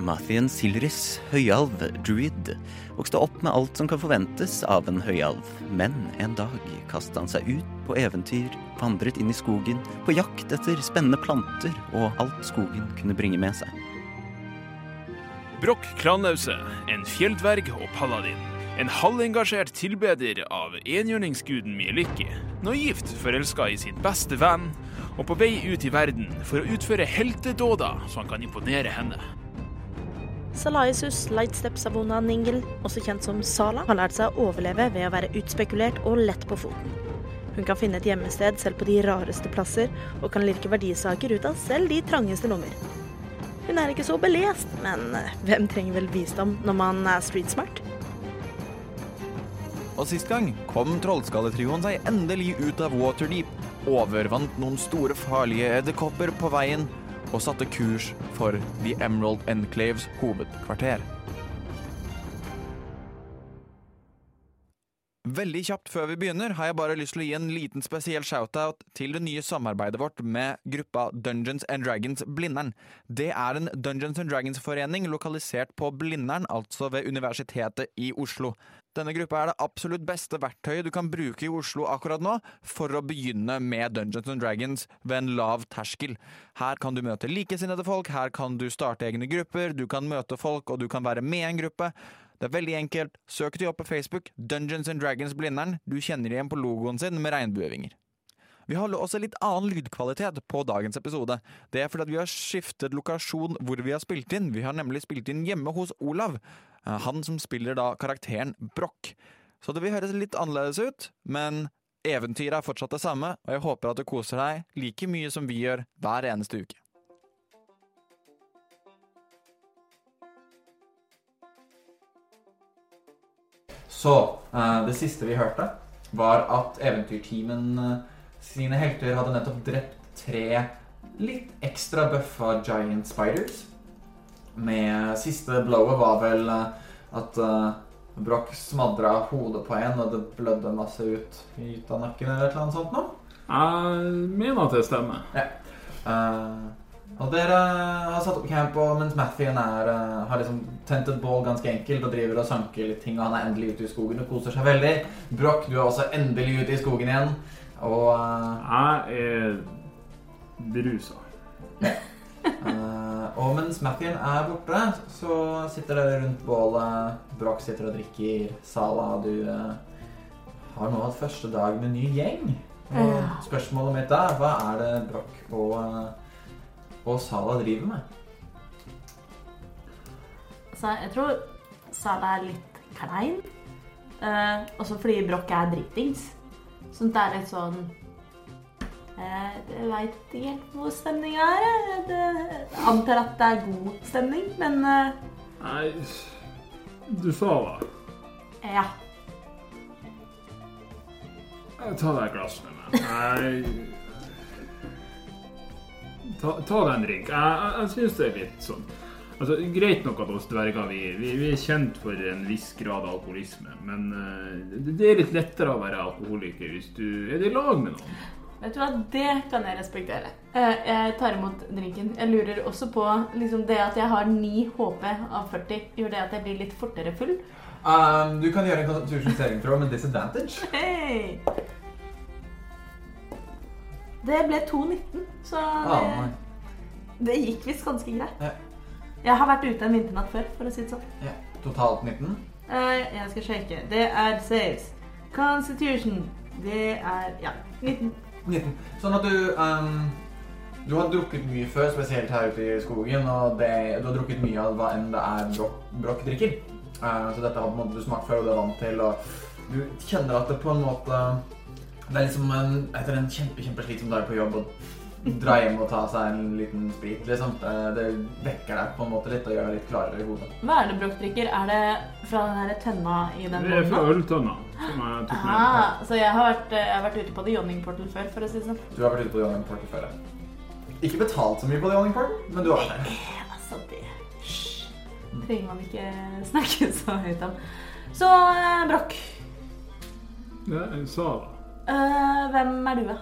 Mathien Silris, høyalv, druid, vokste opp med alt som kan forventes av en høyalv, men en dag kastet han seg ut på eventyr, vandret inn i skogen, på jakt etter spennende planter og alt skogen kunne bringe med seg. Brokk Klanause, en fjelldverg og paladin. En halvengasjert tilbeder av enhjørningsguden Mieliki. Naivt forelska i sin beste venn, og på vei ut i verden for å utføre heltedåder så han kan imponere henne. Salaisus Lightstep Savona Ningel, også kjent som Sala, har lært seg å overleve ved å være utspekulert og lett på foten. Hun kan finne et gjemmested selv på de rareste plasser, og kan lirke verdisaker ut av selv de trangeste lommer. Hun er ikke så belest, men eh, hvem trenger vel visdom når man er streetsmart? Og sist gang kom trollskalletrioen seg endelig ut av Waterdeep, overvant noen store farlige edderkopper på veien og satte kurs for The Emerald Enclaves hovedkvarter. Veldig kjapt før vi begynner har jeg bare lyst til å gi en liten spesiell shoutout til det nye samarbeidet vårt med gruppa Dungeons and Dragons Blindern. Det er en Dungeons and Dragons-forening lokalisert på Blindern, altså ved Universitetet i Oslo. Denne gruppa er det absolutt beste verktøyet du kan bruke i Oslo akkurat nå for å begynne med Dungeons and Dragons ved en lav terskel. Her kan du møte likesinnede folk, her kan du starte egne grupper, du kan møte folk og du kan være med i en gruppe. Det er veldig enkelt. Søk de opp på Facebook. Dungeons and Dragons Blindern. Du kjenner igjen på logoen sin med regnbuevinger. Vi har også litt annen lydkvalitet på dagens episode. Det er fordi vi har skiftet lokasjon hvor vi har spilt inn. Vi har nemlig spilt inn hjemme hos Olav. Eh, Han som spiller da karakteren Broch. Så det vil høres litt annerledes ut, men eventyret er fortsatt det samme, og jeg håper at du koser deg like mye som vi gjør hver eneste uke. Så uh, det siste vi hørte, var at eventyrteamen uh, sine helter hadde nettopp drept tre litt ekstra bøffa giant spiders. Med siste blowet var vel uh, at Broch smadra hodet på en, og det blødde masse ut, ut av nakken eller et eller annet sånt noe. Jeg mener at det stemmer. Eh, og dere har satt opp camp, og mens Matthew er, eh, har liksom tent et bål ganske enkelt og driver og sanker litt ting, og han er endelig ute i skogen og koser seg veldig. Broch, du er også endelig ute i skogen igjen. Og eh, Jeg er brusa. Uh, og mens Mathien er borte, så sitter dere rundt bålet. Broch sitter og drikker. Sala, du uh, har nå hatt første dag med ny gjeng. Og spørsmålet mitt er hva er det Broch og, eh, og Sala driver med? Så jeg tror Sala er litt klein. Eh, også fordi Broch er dritings. Sånn det er litt sånn eh, Jeg veit ikke helt hvor stemninga er. Jeg jeg antar at det er god stemning, men eh, Nei, du sa det. ja. Jeg tar deg et glass med meg. Nei Ta, ta deg en drink. Jeg, jeg, jeg syns det er litt sånn Altså, Greit nok at oss dverger vi, vi, vi er kjent for en viss grad av alkoholisme, men uh, det, det er litt lettere å være alkoholiker hvis du er i lag med noen. Vet du hva, det kan jeg respektere. Eh, Jeg tar imot drinken. Jeg lurer også på liksom det at jeg har 9 HP av 40, gjør det at jeg blir litt fortere full? Um, du kan gjøre en constitution saving throw med disadvantage. Hei! Det ble 2,19, så Ah, det, nei. det gikk visst ganske greit. Ja. Jeg har vært ute en vinternatt før, for å si det sånn. Ja. Totalt 19. Eh, Jeg skal sjekke. Det er saves. Constitution. Det er ja, 19. 19. Sånn at du um, Du har drukket mye før, spesielt her ute i skogen, og det, du har drukket mye av hva enn det er Broch drikker. Uh, så dette har du smakt før, og du er vant til, og du kjenner at det på en måte Det er liksom en, etter en kjempe, kjempeslitsom dag på jobb å dra hjem og ta seg en liten sprit, liksom. Det, det vekker deg på en måte litt og gjør deg litt klarere i hodet. Hva er det Broch drikker? Er det fra den her tønna i den båten? Det er fra øltønna. som jeg tok med. Ah, så jeg har, vært, jeg har vært ute på The Jonning Portal før, for å si det sånn. Du har vært ute på The Jonning Portal før, ja. Ikke betalt så mye på The Jonning Portal, men du har vært der. Altså, det Hysj. trenger man ikke snakke så høyt om. Så eh, Broch, Ja, jeg sa det. Eh, hvem er du, da?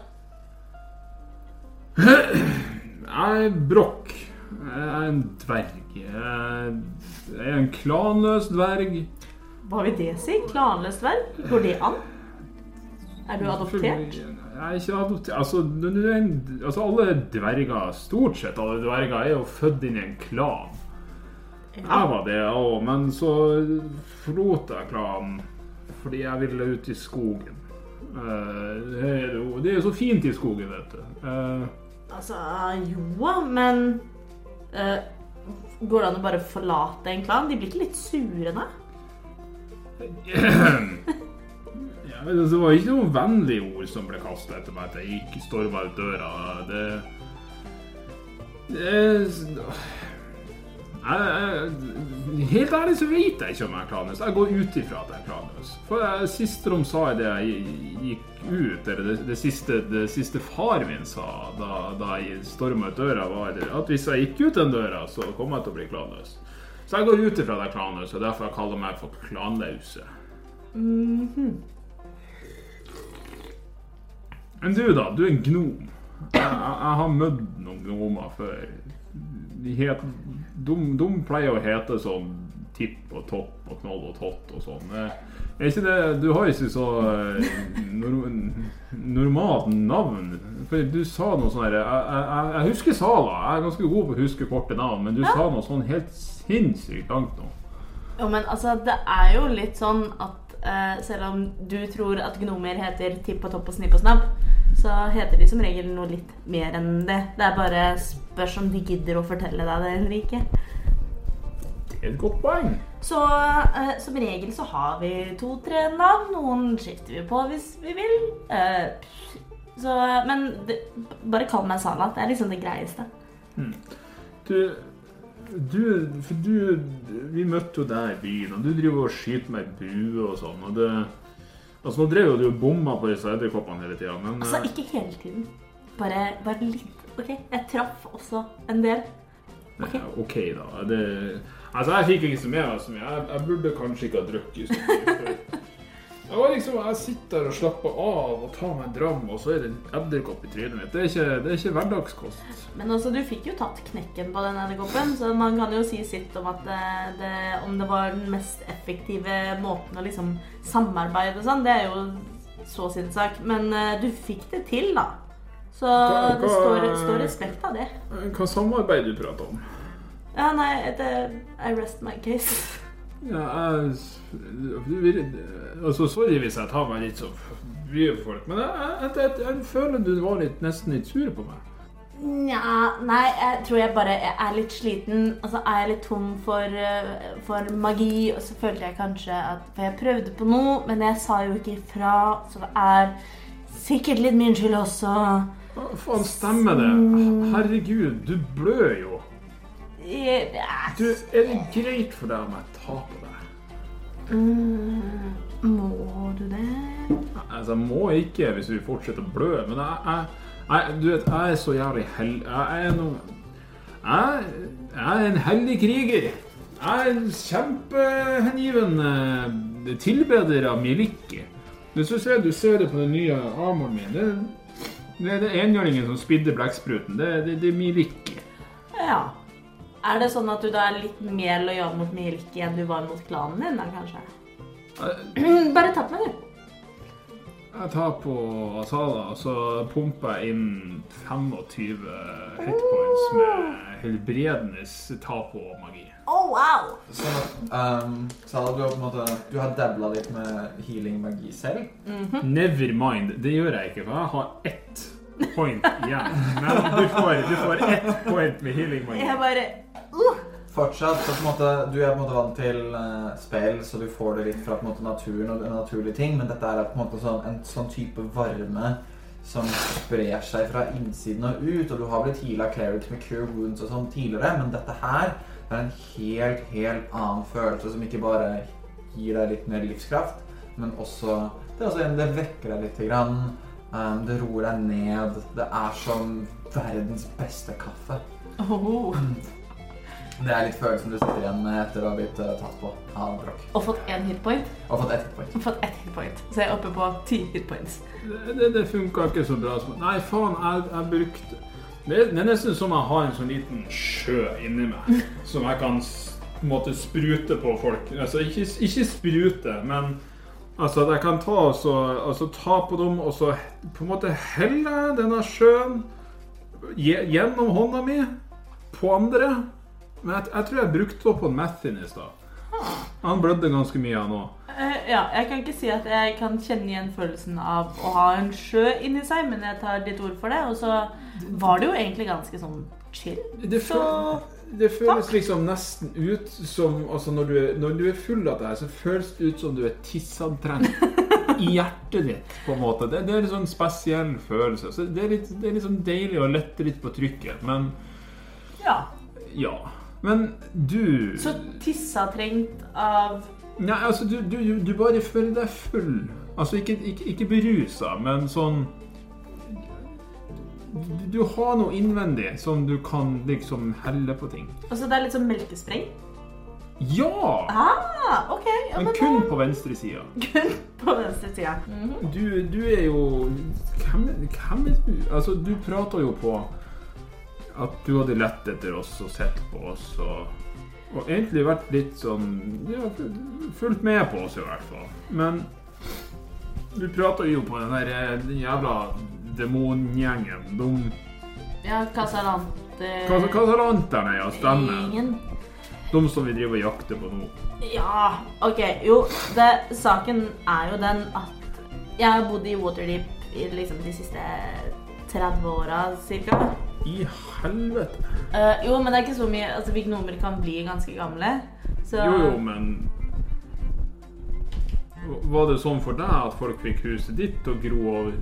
Jeg er brokk. Jeg er en dverg. Jeg er en klanløs dverg. Hva vil det si? Klanløs dverg? Går det an? Er du adoptert? Jeg er ikke adoptert. Altså, en, altså alle dverger, stort sett alle dverger, er jo født inn i en klan. Jeg var det òg, men så forlot jeg klanen fordi jeg ville ut i skogen. Eh, Det er jo det er jo så fint i skogen, vet du. Eh, Altså, jo, men eh, Går det an å bare forlate en klan? De blir ikke litt sure da? Ja, men det var ikke noen vennlige ord som ble kastet etter meg at jeg gikk storma ut døra. Det Det jeg, Helt ærlig så vet jeg ikke om jeg er klanløs. Jeg går ut ifra at jeg er klanløs. For jeg, siste de sa idet jeg gikk ut, eller det, det, siste, det siste far min sa da, da jeg storma ut døra, var at hvis jeg gikk ut den døra, så kom jeg til å bli klanløs. Så jeg går ut ifra at jeg er klanløs, og derfor jeg kaller jeg meg for klanlause. Men du, da. Du er en gnom. Jeg, jeg, jeg har møtt noen gnomer før. De, het, de, de pleier å hete sånn Tipp og Topp og Knoll og Tott og sånn. Eh, Er ikke det Du har ikke så eh, nor, normalt navn. For du sa noe sånn herre jeg, jeg, jeg husker Sala. Jeg er ganske god på å huske korte navn, men du sa noe sånn helt sinnssykt langt nå. Jo, men altså, det er jo litt sånn at uh, selv om du tror at gnomer heter tipp og topp og snipp og snapp, så heter de som regel noe litt mer enn det. Det er bare spørs om de gidder å fortelle deg det eller ikke. Det er et godt poeng. Så eh, som regel så har vi to-tre navn. Noen skifter vi på hvis vi vil. Eh, så, men det, bare kall meg Salat. Det er liksom det greieste. Du, du, for du Vi møtte jo deg i byen, og du driver og skyter med bue og sånn. og det Altså, Nå drev jo du og bomma på disse edderkoppene hele tida, men Altså, eh, ikke hele tiden. Bare, bare litt. OK, jeg traff også en del. ok. ja, OK, da. Det, altså, jeg fikk ikke så med meg så mye. Jeg, jeg burde kanskje ikke ha drukket så mye. Jeg, var liksom, jeg sitter og slapper av og tar meg en dram, og så er det en edderkopp i trynet mitt. Det er ikke, det er ikke hverdagskost. Men altså, du fikk jo tatt knekken på den edderkoppen, så man kan jo si sitt om at det, det, om det var den mest effektive måten å liksom samarbeide og sånn, det er jo så sin sak. Men eh, du fikk det til, da. Så Hva- det står, står respekt av det. Hva samarbeid du prater om? Ja, nei, det I rest my case. Ja, jeg Altså, sorry hvis jeg tar meg litt så mye for folk, men jeg, jeg, jeg, jeg føler du var litt, nesten litt sur på meg. Nja, nei, jeg tror jeg bare er litt sliten. Altså, er jeg litt tom for, eh, for magi, og så følte jeg kanskje at For jeg prøvde på noe, men jeg sa jo ikke ifra, så det er sikkert litt min skyld også. Hva faen stemmer det? Herregud, du blør jo. Du, er det greit for deg om tar på deg? mm, må du det? Altså, jeg må ikke hvis vi fortsetter å blø, men jeg, jeg, jeg Du vet, jeg er så jævlig hell... Jeg er noe jeg, jeg er en hellig kriger. Jeg er en kjempehengiven eh, tilbeder av Miliki. Hvis du ser, du ser det på den nye armoren min Det, det er det enhjørningen som spidder blekkspruten. Det, det, det er Miliki. Ja. Er det sånn at du da er litt mer lojal mot Mieliki enn du var mot klanen din, da, kanskje? Bare ta på meg, du. Jeg tar på Asala, og så pumper jeg inn 25 hitpoints med helbredende ta på magi. Oh, wow! Sånn at um, Sala, du har på en måte Du har dabla litt med healing-magi selv. Never mind, det gjør jeg ikke, for jeg har ett point igjen. Men du får, du får ett point med healing magi. Jeg bare uh, Fortsatt, så på en måte, Du er på en måte vant til uh, spill, så du får det litt fra på en måte naturen og naturlige ting, men dette er på en måte sånn, en sånn type varme som sprer seg fra innsiden og ut, og du har blitt heala clerics med cure wounds og sånn tidligere, men dette her er en helt, helt annen følelse som ikke bare gir deg litt mer livskraft, men også Det, er også, en- det vekker deg lite grann. Um, det roer deg ned. Det er som verdens beste kaffe. Oh. Det er litt følelsen du sitter igjen med etter å ha blitt eh, tatt på av brokk. Og fått én hitpoint. Og fått ett hitpoint. Og fått ett hitpoint. Så jeg er oppe på ti hitpoints. Det, det, det funka ikke så bra. Nei, faen, jeg, jeg brukte det, det er nesten som jeg har en sånn liten sjø inni meg som jeg kan på en måte sprute på folk. Altså ikke, ikke sprute, men altså at jeg kan ta, også, altså, ta på dem og så på en måte helle denne sjøen gjennom hånda mi på andre. Men jeg, jeg tror jeg brukte opp på Mathin i stad. Han blødde ganske mye, han òg. Uh, ja, jeg kan ikke si at jeg kan kjenne igjen følelsen av å ha en sjø inni seg, men jeg tar ditt ord for det. Og så var det jo egentlig ganske sånn chill. Det, Så føl det føles liksom nesten ut som altså når, du er, når du er full av det her, så føles det ut som du er tissadtrent i hjertet ditt. på en måte. Det, det er en sånn spesiell følelse. Så det er litt, det er litt sånn deilig å lette litt på trykket. Men ja. ja. Men du Så tissa trengt av Nei, altså, du, du, du- du bare føler deg full. Altså ikke, ikke, ikke berusa, men sånn du, har noe innvendig som du kan liksom helle på ting. Altså, det er litt sånn melkespreng. Ja! Ah, okay. Ja, Men men kun på venstre sida. kun på venstre sida. Du, du er jo hvem, hvem er du? Altså, du prater jo på at du hadde lett etter oss og sett på oss og, og egentlig vært litt sånn Ja, fulgt med på oss i hvert fall. Men du prater jo på den der eh, den jævla demongjengen. De Ja, Casalante Kas- Kasalanterne, ja. Stemmer. Ingen. De som vi driver og jakter på nå. Ja, OK. Jo, det, saken er jo den at jeg har bodd i Waterdeep i liksom de siste 30 åra ca. I helvete. Eh, jo, men det er ikke så mye Altså, vignomer kan bli ganske gamle. Så Jo, jo, men Var det sånn for deg at folk fikk huset ditt til å gro over?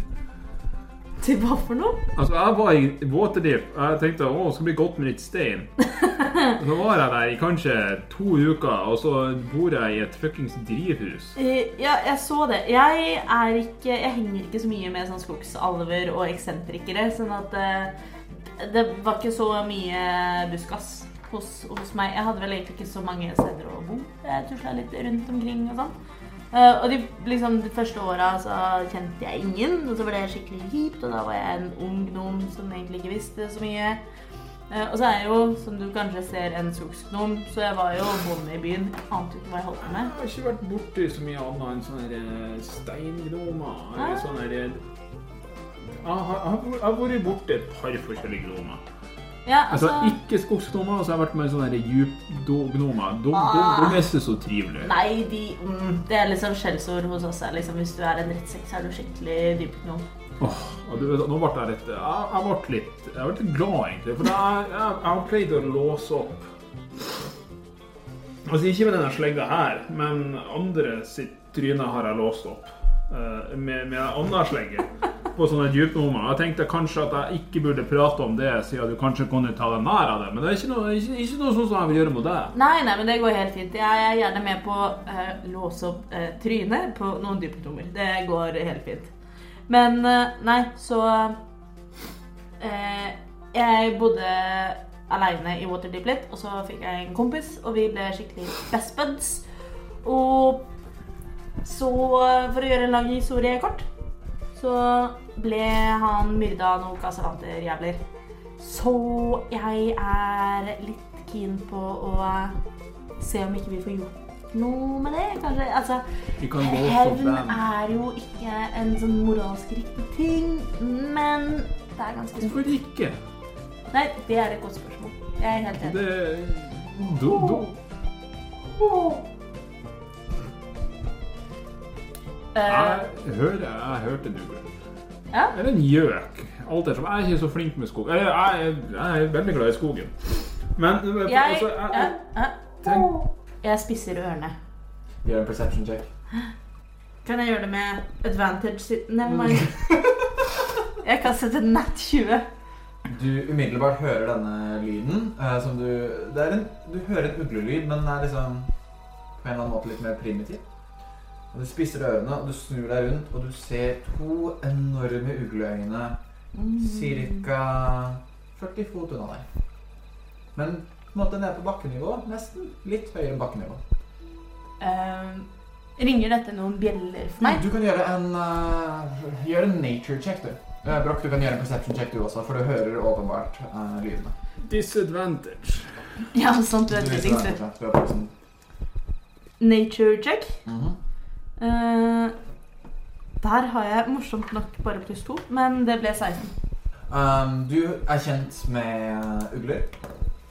Til hva for noe? Altså, jeg var i Waterdeep. Jeg tenkte å, det skal bli godt med litt stein. Så var jeg der i kanskje to uker, og så bor jeg i et fuckings drivhus. Eh, ja, jeg så det. Jeg er ikke Jeg henger ikke så mye med sånn skogsalver og eksentrikere, sånn at uh, det var ikke så mye buskas hos, hos meg. Jeg hadde vel egentlig ikke så mange steder å bo. Jeg tusla litt rundt omkring og sånn. Eh, og de, liksom, de første åra så kjente jeg ingen, og så ble det skikkelig kjipt. Og da var jeg en ung gnom som egentlig ikke visste så mye. Uh, og så er jeg jo, som du kanskje ser, en skogsgnom, så jeg var jo bonde i byen. Jeg ante ikke hva jeg holdt på med. Jeg har ikke vært borti så mye annet enn sånne eh, steingnomer. Eller sånne jeg jeg har- jeg har vært borti et par forskjellige gnomer. Ja, Altså, altså, ikke skogsgnomer, og så har jeg vært med sånne djupgnomer. De, de, Ah. de er ikke så trivelige. Nei, de, mm, det er liksom skjellsord hos oss. Liksom, hvis du er en drittsekk, så er du skikkelig dypgnom. Åh, du nå ble jeg litt Jeg, jeg ble litt Jeg ble litt glad, egentlig. For jeg, jeg, jeg har pleid å låse opp Altså ikke med denne slegga her, men andre sitt tryne har jeg låst opp. Eh, med, med annen. På sånne djupnummer. Jeg tenkte kanskje at jeg ikke burde prate om det, siden du kanskje kunne ta deg nær av det. Men det er ikke noe, ikke, ikke noe sånn som jeg vil gjøre mot deg. Nei, nei, men det går helt fint. Jeg er gjerne med på å uh, låse opp uh, trynet på noen dypnummer. Det går helt fint. Men uh, nei, så eh, Jeg bodde aleine i Waterdeep litt, og så fikk jeg en kompis, og vi ble skikkelig best buds. Og så, for å gjøre en lang historie kort, så ble han myrda av noen kassavanterjævler. Så jeg er litt keen på å se om ikke vi får gjort noe med det. Kanskje, altså Hevn er jo ikke en sånn moralsk riktig ting, men det er ganske stort. Hvorfor ikke? Nei, det er et godt spørsmål. Jeg er helt enig. Det do, do. Eh, Jeg hører Jeg hørte ugle. Ja. Eller en gjøk. Alt ettersom. Jeg er ikke så flink med skog. Jeg, Jeg, jeg er veldig glad i skogen. Men jeg, altså, jeg, jeg, tenk, jeg spisser ørene. Gjør en perception check. Kan jeg gjøre det med advantage? Never. Jeg kan sette nat 20. Du umiddelbart hører denne lyden. eh, som du det er en, Du hører en uglelyd, men den er liksom på en eller annen måte litt mer primitiv. Og Du spisser ørene, og du snur deg rundt, og du ser to enorme ugleøyne ca. 40 fot unna deg. Men på en måte nede på bakkenivå. Nesten. Litt høyere enn bakkenivå. Um, ringer dette noen bjeller for meg? Du kan gjøre en uh, Gjøre en nature check, du. Uh, Broch, du kan gjøre en perception check du også, for du hører åpenbart uh, lydene. Disadvantage. Ja, sant, du er Du vet er Nature check. Mhm. Eh, der har jeg morsomt nok bare pluss to, men det ble 16. Um, du er kjent med uh, ugler.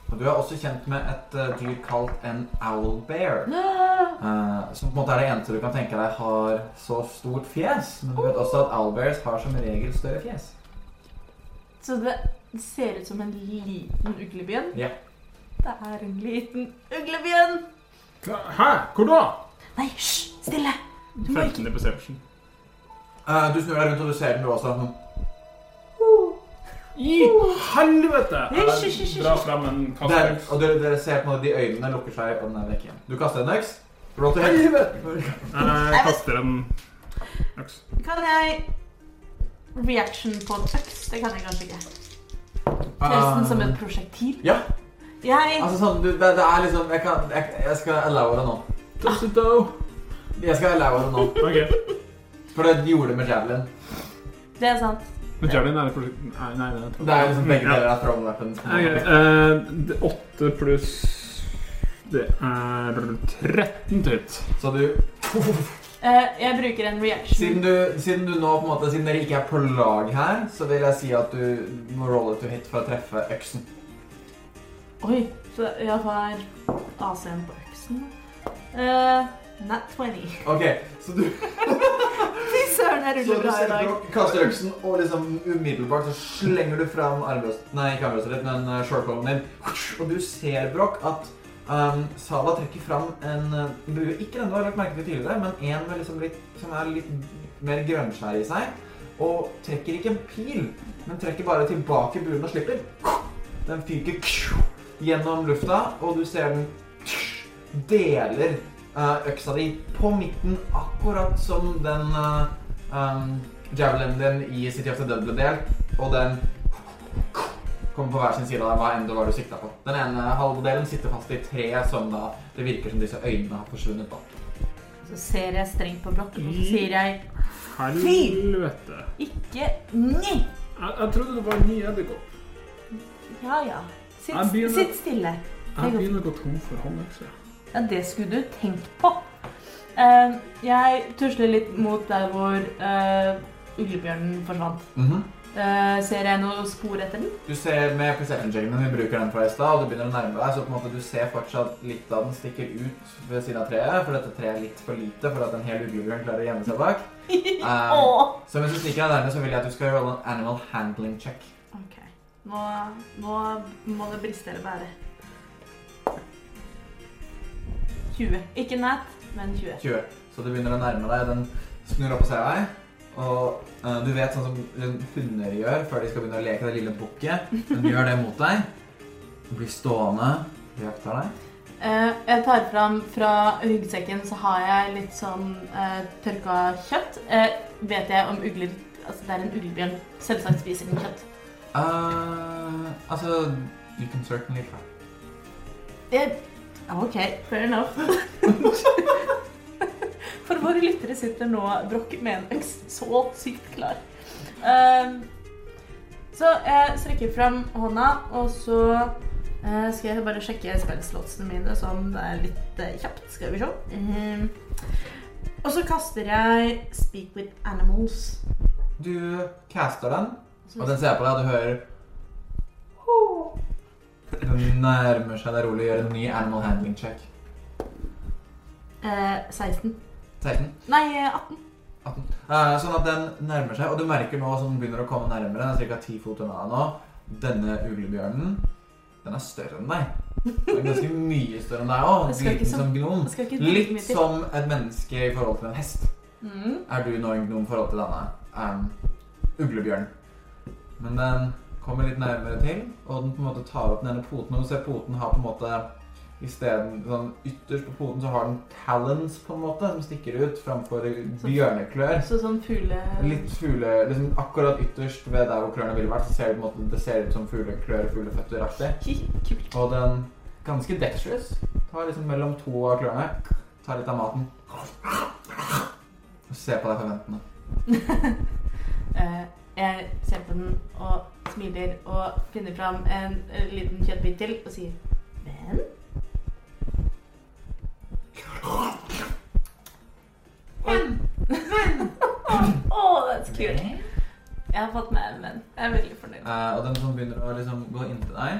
Og du er også kjent med et uh, dyr kalt en owlbear. Uh, som på en måte er det eneste du kan tenke deg har så stort fjes. Men du vet også at owlbears har som regel større fjes. Så det ser ut som en liten uglebjørn? Ja. Det er en liten uglebjørn! Hæ? Hvor da? Nei, hysj! Stille! Du må ikke 15 perception. Uh, du snur deg rundt, og du ser den du også. I helvete! Hysj, hysj, hysj, Jeg drar en Der, kaster. og dere, dere ser på en de øynene lukker seg, og den er vekk igjen. Du kaster en øks. Roll helvete! Jeg kaster en øks. Kan jeg reaction på en øks? Det kan jeg kanskje ikke. Nesten som et prosjektil. Ja. Jeg Altså sånn, du, det, det er liksom Jeg, kan, jeg, jeg skal allowe det nå. Toss Jeg skal allow det nå. Ok. For det gjorde det med javelin. Det er sant. Men Javelin er for... Nei, Nei, nei, det er Det er liksom begge deler av thrown weapons. Ja, greit. Eh, det- Åtte pluss Det er 13 til hit. Så du Eh, jeg bruker en reaction. siden, du siden du nå på en måte Siden dere ikke er på lag her, så vil jeg si at du må rolle to hit for å treffe øksen. Oi, så jeg har AC-en på øksen. Uh, nat 20. Ok, så du, Fy søren, jeg ruller du bra i dag. Du kaster øksen, og liksom umiddelbart så slenger du fram armbrøst... Nei, ikke armbrøstet ditt, men uh, shortcollen din. Og du ser, Brokk, at um, Sala trekker fram en uh, bue. Ikke den du har lagt merke til tidligere, men en med liksom litt, som er litt mer grønnskjær i seg. Og trekker ikke en pil, men trekker bare tilbake buen og slipper. Den fyker gjennom lufta, og du ser den deler eh, øksa di på midten, akkurat som den uh, um, javelinen din i City of the Dead ble delt, og den kommer på hver sin side av deg, hva enn det var du sikta på. Den ene halvdelen sitter fast i treet, som da det virker som disse øynene har forsvunnet på. Så ser jeg strengt på blokken, og så sier jeg Helvete. ikke ni. Jeg, jeg trodde det var ni edderkopp. Ja, ja. Sitt, begynner- sitt stille. Jeg begynner å gå tom for håndøkser. Ja, det skulle du tenkt på. Eh, jeg tusler litt mot der hvor eh, uglebjørnen forsvant. Mhm. Eh, ser jeg noe spor etter den? Du ser med perception checken din, vi bruker den fra i stad, og du begynner å nærme deg, så på en måte du ser fortsatt litt av den stikker ut ved siden av treet, for dette treet er litt for lite for at en hel uglebjørn klarer å gjemme seg bak. Åh! så mens du stikker deg nærmere, så vil jeg at du skal gjøre en animal handling check. Ok. Nå, nå må det briste eller bære. 20. Ikke nat, men 20. 20. Så du begynner å nærme deg, den snur opp og ser deg, og uh, du vet sånn som hunder gjør før de skal begynne å leke det lille bukket. Den gjør det mot deg. Du blir stående, jakter deg. Uh, jeg tar fram fra ryggsekken så har jeg litt sånn uh, tørka kjøtt. Vet jeg om ugler Altså, det er en uglebjørn. Selvsagt spiser den kjøtt. Altså, you can certainly try. Jeg, OK, fair enough. For våre lyttere sitter nå Broch med en øks så sykt klar. Um, så jeg strekker fram hånda, og så uh, skal jeg bare sjekke spillslotsene mine sånn det er litt uh, kjapt. Skal vi se. Um, og så kaster jeg Speak with Animals. Du caster den, og den ser på deg, og du hører Den nærmer seg deg rolig gjør en ny animal handling check. Eh, 16. 16. Nei, eh, 18. 18. Eh, sånn at den nærmer seg, og du merker nå som den begynner å komme nærmere, den er ca. 10 fot unna nå, denne uglebjørnen, den er større enn deg. Den er ganske mye større enn deg òg. Liten som, som gnom. Ikke like Litt som et menneske i forhold til en hest. Mm. Er du nå en gnom i forhold til denne um, uglebjørnen. Men den kommer litt nærmere til, og den på en måte tar opp den ene poten, og du ser poten har på en måte isteden sånn ytterst på poten så har den talons på en måte som stikker ut framfor bjørneklør. Så sånn fugle... Litt fugle, liksom Akkurat ytterst ved der hvor klørne ville vært, så ser det, på en måte, det ser ut som fugleklør, fugleføtteraktig. Hi, Kult. Og den ganske dexterous. Tar liksom mellom to av klørne. Tar litt av maten. Og ser på deg forventende. Eh, jeg ser på den og smiler og finner fram en, eh, liten kjøttbit til og sier Venn? Å, that's cute. Jeg har fått med en venn. Jeg er veldig fornøyd. Uh, og den som begynner å liksom gå inntil deg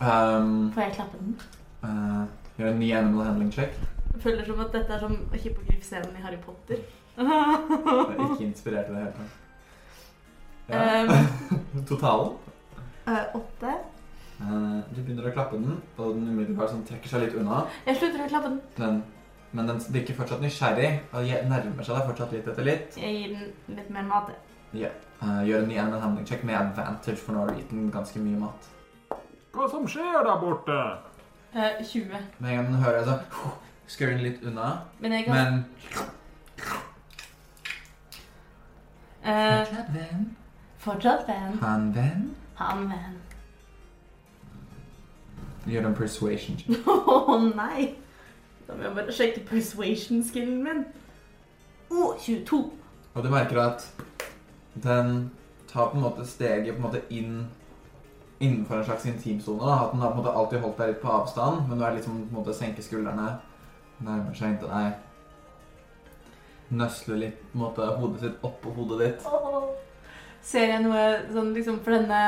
um, Får jeg klappe den? Uh, Gjør en ny animal handling check. Jeg føler som at dette er som hippogriffscenen i Harry Potter. Jeg er ikke inspirert i det hele tatt. Ja. Um, Totalen. eh, åtte. Eh, du begynner å klappe den, og den umiddelbart sånn trekker seg litt unna. Jeg slutter å klappe den. Den, men den virker fortsatt nysgjerrig og nærmer seg deg fortsatt litt etter litt. Jeg gir den litt mer mat. Ja. Uh, gjør en ny animal handling check med advantage, for nå har du gitt den ganske mye mat. Hva som skjer der borte? Uh, 20. Med en gang den hører det, så skrur den litt unna. Men jeg kan Men eh, Fortsatt venn. Han venn. Han venn. Gjør en persuasion check. Å nei! Da må jeg bare sjekke persuasion-skillen min. Å, 22. Og du merker at den tar på en måte steget på en måte inn innenfor en slags intimsone. At den har på en måte alltid holdt deg litt på avstand, men du er liksom på en måte senker skuldrene, nærmer seg inntil deg. Nøsler litt på en måte hodet sitt oppå hodet ditt. Åh. Ser jeg noe sånn liksom For denne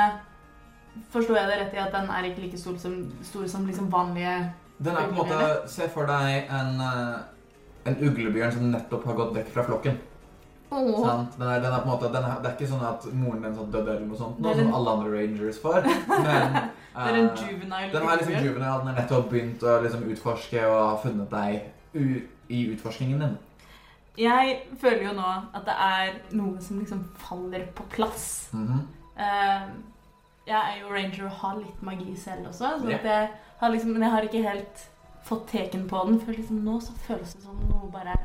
Forstår jeg det rett i at den er ikke like stor som, stor som liksom vanlige Den er på en måte Se for deg en, eh, en uglebjørn som nettopp har gått vekk fra flokken. Oh. Sant? Den er, den er på en måte, den er, det er ikke sånn at moren din sånn døde eller noe sånt, noe som alle andre rangers får. Men Det er en eh, juvenile Den er liksom juvenile, den har nettopp begynt å liksom utforske og har funnet deg i utforskningen din. Jeg føler jo nå at det er noe som liksom faller på plass. Mm -hmm. uh, jeg er jo ranger og har litt magi selv også, så yeah. jeg har liksom, men jeg har ikke helt fått teken på den. For liksom nå så føles det som noe bare er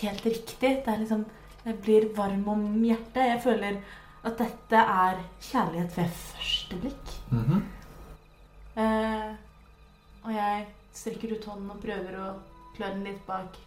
helt riktig. Det er liksom Jeg blir varm om hjertet. Jeg føler at dette er kjærlighet ved første blikk. Mm -hmm. uh, og jeg strekker ut hånden og prøver å klø den litt bak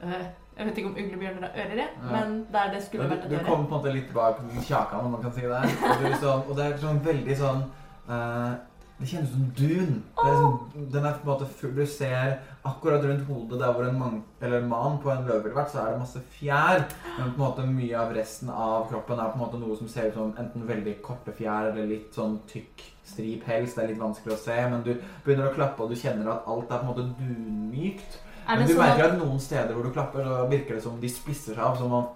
øh, Jeg vet ikke om uglebjørner har ører, Ja. men der det skulle vært du, øre. du kommer på en måte litt bak kjakan, om man kan si det. Og, liksom, og det er sånn veldig sånn uh, Det kjennes som dun. Er sånn, den er på en måte full Du ser akkurat rundt hodet der hvor en man, eller man på en løve ville vært, så er det masse fjær. Men på en måte mye av resten av kroppen er på en måte noe som ser ut som enten veldig korte fjær eller litt sånn tykk strip hels. Det er litt vanskelig å se, men du begynner å klappe, og du kjenner at alt er på en måte dunmykt. Men du sånn merker at noen steder hvor du klapper, så virker det som de spisser seg av, som om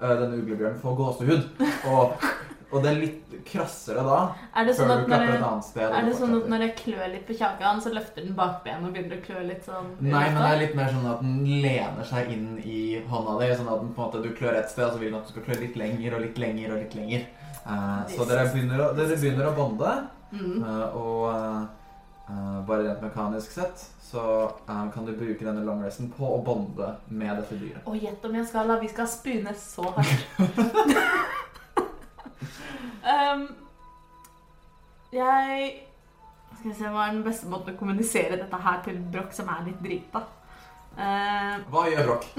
øh, denne uglebjørnen får gåsehud. Og, og det er litt krassere da, Er det sånn at når jeg, sted. er det sånn at når jeg klør litt på kjakan, så løfter den bakbenet og begynner å klø litt sånn Nei, men det er litt mer sånn at den lener seg inn i hånda di, sånn at den på en måte, du klør et sted, og så vil den at du skal klø litt lenger og litt lenger og litt lenger. Uh, så dere begynner, å, dere begynner å bonde, Mm. Uh, og eh, eh, bare rent mekanisk sett så um, kan du bruke denne longresten på å bonde med dette dyret. Og gjett om jeg skal la Vi skal spune så hardt. um, jeg Skal vi se hva er den beste måten å kommunisere dette her til Broch, som er litt drita. Uh, Hva gjør Broch?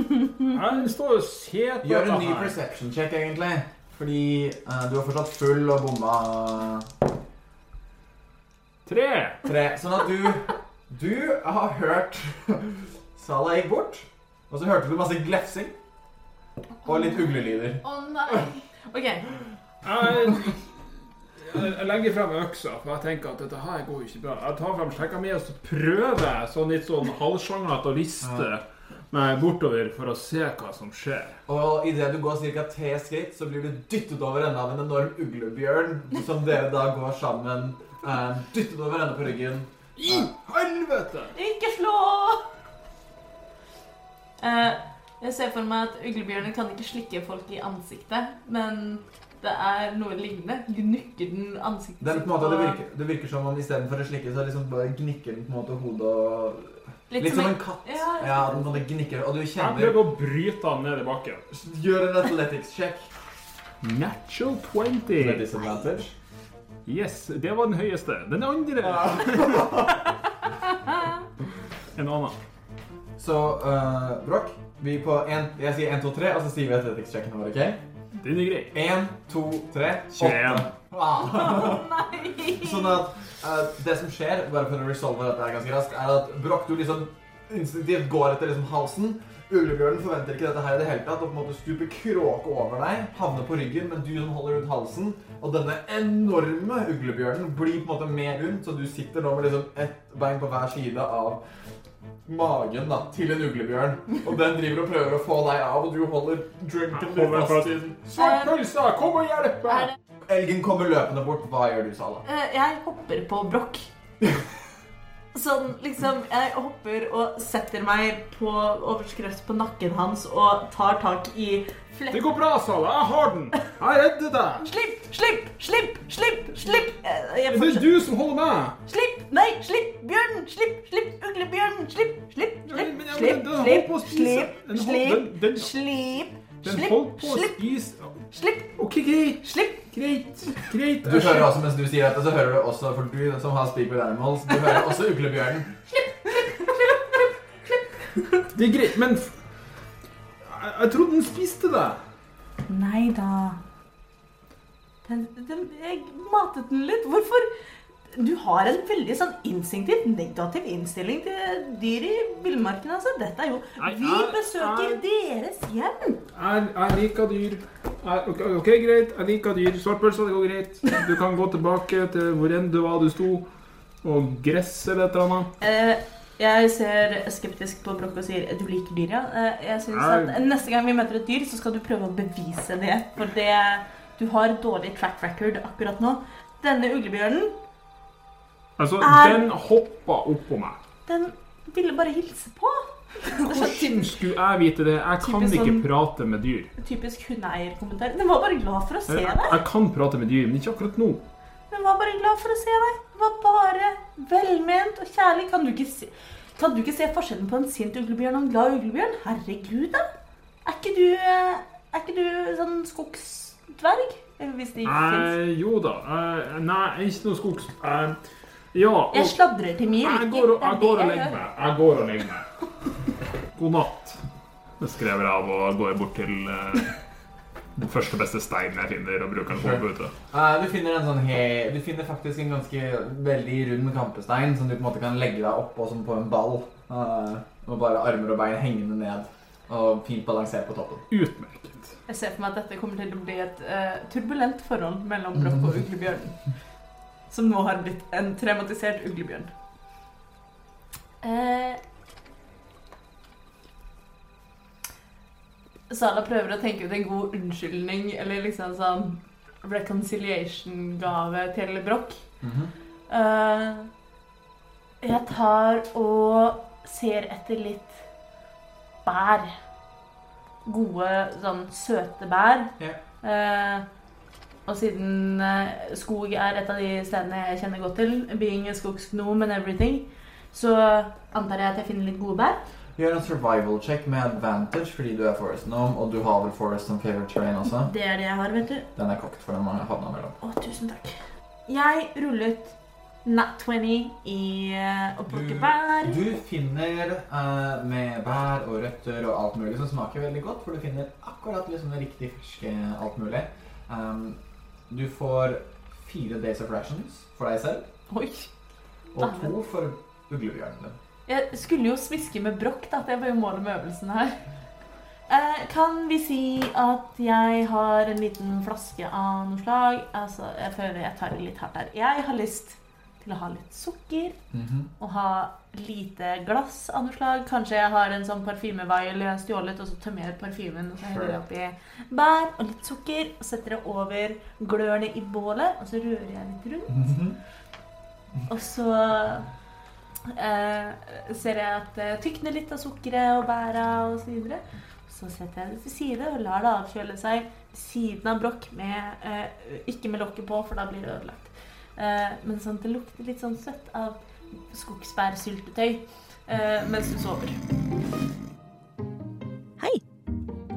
Han står og ser på Gjør en ny perception check, egentlig. Fordi uh, du er fortsatt full og bomma Tre. tre. Sånn at du Du har hørt Salah gikk bort, og så hørte du masse glefsing. Og litt uglelyder. Å nei! OK. Jeg, legger frem øksa, for jeg tenker at dette her går ikke bra. Jeg tar frem skjegga mi og så prøver jeg sånn litt sånn halvsjanglete å liste meg bortover for å se hva som skjer. Og idet du går ca. tre skritt, så blir du dyttet over ende av en enorm uglebjørn, som dere da går sammen. Eh, dyttet over ende på ryggen. I helvete! Ikke slå! Uh, jeg ser for meg at uglebjørner kan ikke slikke folk i ansiktet, men det er noe lignende. Gnukker den ansiktet det er på en måte, det, virker, det virker som om istedenfor å slikke, så liksom bare gnikker den på en måte hodet og Litt Litt som som en- en katt. Ja. Ja, den på gnikker, og du kjenner prøver å bryte han ned i bakken. Gjør en athletics check Natural med 20. disadvantage. Yes, det var den høyeste. Den andre En annen. Så uh, Broch, vi på én jeg sier 1, 2, 3, og så sier vi athletics-sjekken vår, OK? Den er grei. 1, 2, 3, 21. Ah. Sånn at uh, det som skjer, bare for å resolve dette her ganske raskt, er at Broch, du liksom instinktivt går etter liksom halsen. Uglebjørnen forventer ikke dette her i det hele tatt, og på en måte stuper kråke over deg, havner på ryggen, men du som holder rundt halsen, og denne enorme uglebjørnen blir på en måte med rundt, så du sitter nå med liksom ett bein på hver side av magen da, til en uglebjørn, og den driver og prøver å få deg av, og du holder drunken din fast i den. Svartpølsa, kom og hjelp meg! Elgen kommer løpende bort. Hva gjør du, Sala? Eh, jeg hopper på brokk. Sånn liksom Jeg hopper og setter meg på overskrift på nakken hans og tar tak i Det går bra, Sala. Jeg har den. Jeg redder deg. Slipp, slipp, slipp, slipp, slipp! Eh, Jeg Det er du som holder meg. Slipp! Nei, slipp! Bjørnen! Slipp! Slipp! Uglebjørnen! Slipp! Slipp! Slipp! Slipp! Slipp! Slipp! Slipp! Slipp! Den Slipp! holdt på å Slipp! spise Slipp! OK, greit. Slipp! Greit. Greit. Du hører også, mens du sier dette, så hører du også, for du som har Speak with Animals, du hører også uglebjørnen. Det er greit, men jeg, jeg trodde den spiste deg. Nei da. Den, den, jeg matet den litt. Hvorfor? Du har en veldig sånn instinktivt negativ innstilling til dyr i villmarken. Altså. Dette er jo Vi besøker deres hjem. Jeg, liker dyr. Er, ok, ok, greit. Jeg liker dyr. Svartpølse, det går greit. Du kan gå tilbake til hvor enn du var du sto, og gress eller et eller annet. Eh, jeg ser skeptisk på Brokk og sier du liker dyr, ja. Eh, jeg synes at Neste gang vi møter et dyr, så skal du prøve å bevise det. For det, du har dårlig track record akkurat nå. Denne uglebjørnen, Altså, Er- den hoppa oppå meg. den ville bare hilse på. Hvordan skulle jeg vite det? Jeg kan Typisk ikke sånn- prate med dyr. Typisk hundeeierkommentar. Den var bare glad for å se deg. jeg kan prate med dyr, men ikke akkurat nå. Den var bare glad for å se deg. Den var bare velment og kjærlig. Kan du ikke se, kan du ikke se forskjellen på en sint uglebjørn og en glad uglebjørn? Herregud, da. Er ikke du, eh, er ikke du sånn skogsdverg? Hvis det fins. Eh, jo da. Eh, nei, ikke noe skogs... Eh, ja, og Jeg sladrer til mye jeg går, og, jeg går og legger meg. Jeg går og legger meg. God natt. Det skrev jeg av og går bort til uh, den første beste steinen jeg finner, og bruker den på å ute. Eh, du finner en sånn he Du finner faktisk en ganske veldig rund kampestein som du på en måte kan legge deg oppå som på en ball. Uh, og bare armer og bein hengende ned. Og fint balansert på toppen. Utmerket. Jeg ser for meg at dette kommer til å bli et uh, turbulent forhold mellom blokk og uglebjørnen. Som nå har blitt en traumatisert uglebjørn. Eh, Sala prøver å tenke ut en god unnskyldning, eller liksom sånn reconciliation-gave til Brokk. Eh, jeg tar og ser etter litt bær. Gode, sånn søte bær. Ja. Eh, og siden eh, skog er et av de stedene jeg kjenner godt til, being a skogsgnom and everything, så antar jeg at jeg finner litt gode bær. Gjør en survival check med advantage fordi du er forest gnome, og du har vel forest som favorite terrain også. Det er det jeg har, vet du. Den er kokt for den man havna mellom. Å, tusen takk. Jeg rullet nat 20 i eh, å plukke Du- bær. Du finner uh, med bær og røtter og alt mulig som smaker veldig godt, for du finner akkurat liksom det riktig ferske alt mulig. Um, du får fire days of rations for deg selv, Oi. og to for uglebjørnen din. Jeg skulle jo smiske med brokk, da. Det var jo målet med øvelsen her. Eh, kan vi si at jeg har en liten flaske av noe slag? Altså, jeg føler jeg tar det litt hardt her. Jeg har lyst til å ha litt sukker og ha lite glass av noe slag. Kanskje jeg har en sånn parfymevail jeg har stjålet, og så tømmer jeg parfymen og så heller jeg oppi bær og litt sukker og setter det over glørne i bålet, og så rører jeg litt rundt. Og så eh, ser jeg at det tykner litt av sukkeret og bæra og så videre. Så setter jeg det til side og lar det avkjøle seg ved siden av brokk med eh, Ikke med lokket på, for da blir det ødelagt. Eh, men sånn det lukter litt sånn søtt av skogsbærsyltetøy eh, mens du sover. Hei!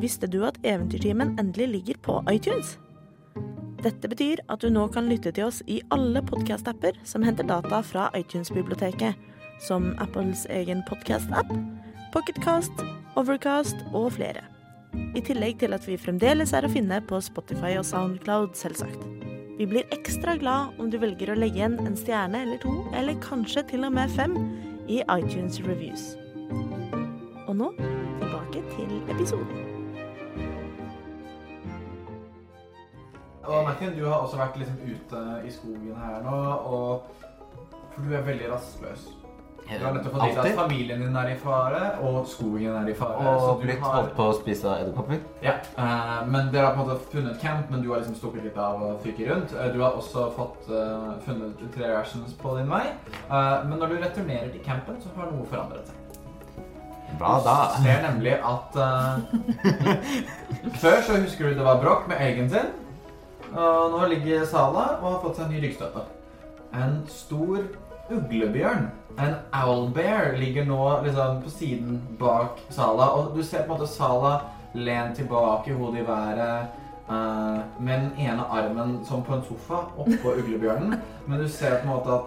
Visste du at Eventyrtimen endelig ligger på iTunes? Dette betyr at du nå kan lytte til oss i alle podkast-apper som henter data fra iTunes-biblioteket, som Apples egen podkast-app, Pocketcast, Overcast og flere. I tillegg til at vi fremdeles er å finne på Spotify og Soundcloud, selvsagt. Vi blir ekstra glad om du velger å legge igjen en stjerne eller to, eller kanskje til og med fem, i iTunes Reviews. Og nå tilbake til episoden. Og Martin, du har også vært liksom ute i skogen her nå, og for du er veldig rastløs. Du har nettopp fått vite at Alltid. familien din er i fare, og skogen er i fare. så Og du blitt har- holdt på å spise av edderkopper. Ja, eh, men dere har på en måte funnet camp, men du har liksom stukket litt av og fyker rundt. Eh, du har også fått eh, funnet tre rations på din vei. Eh, men når du returnerer til campen, så har noe forandret seg. Hva da? Du ser nemlig at eh, Før så husker du det var bråk med elgen sin. Og nå ligger Sala og har fått seg en ny ryggstøtte. En stor uglebjørn, en owlbear, ligger nå liksom på siden bak Sala. Og du ser på en måte Sala lent tilbake, hodet i været, Uh, med den ene armen som på en sofa oppå uglebjørnen. Men du ser på en måte at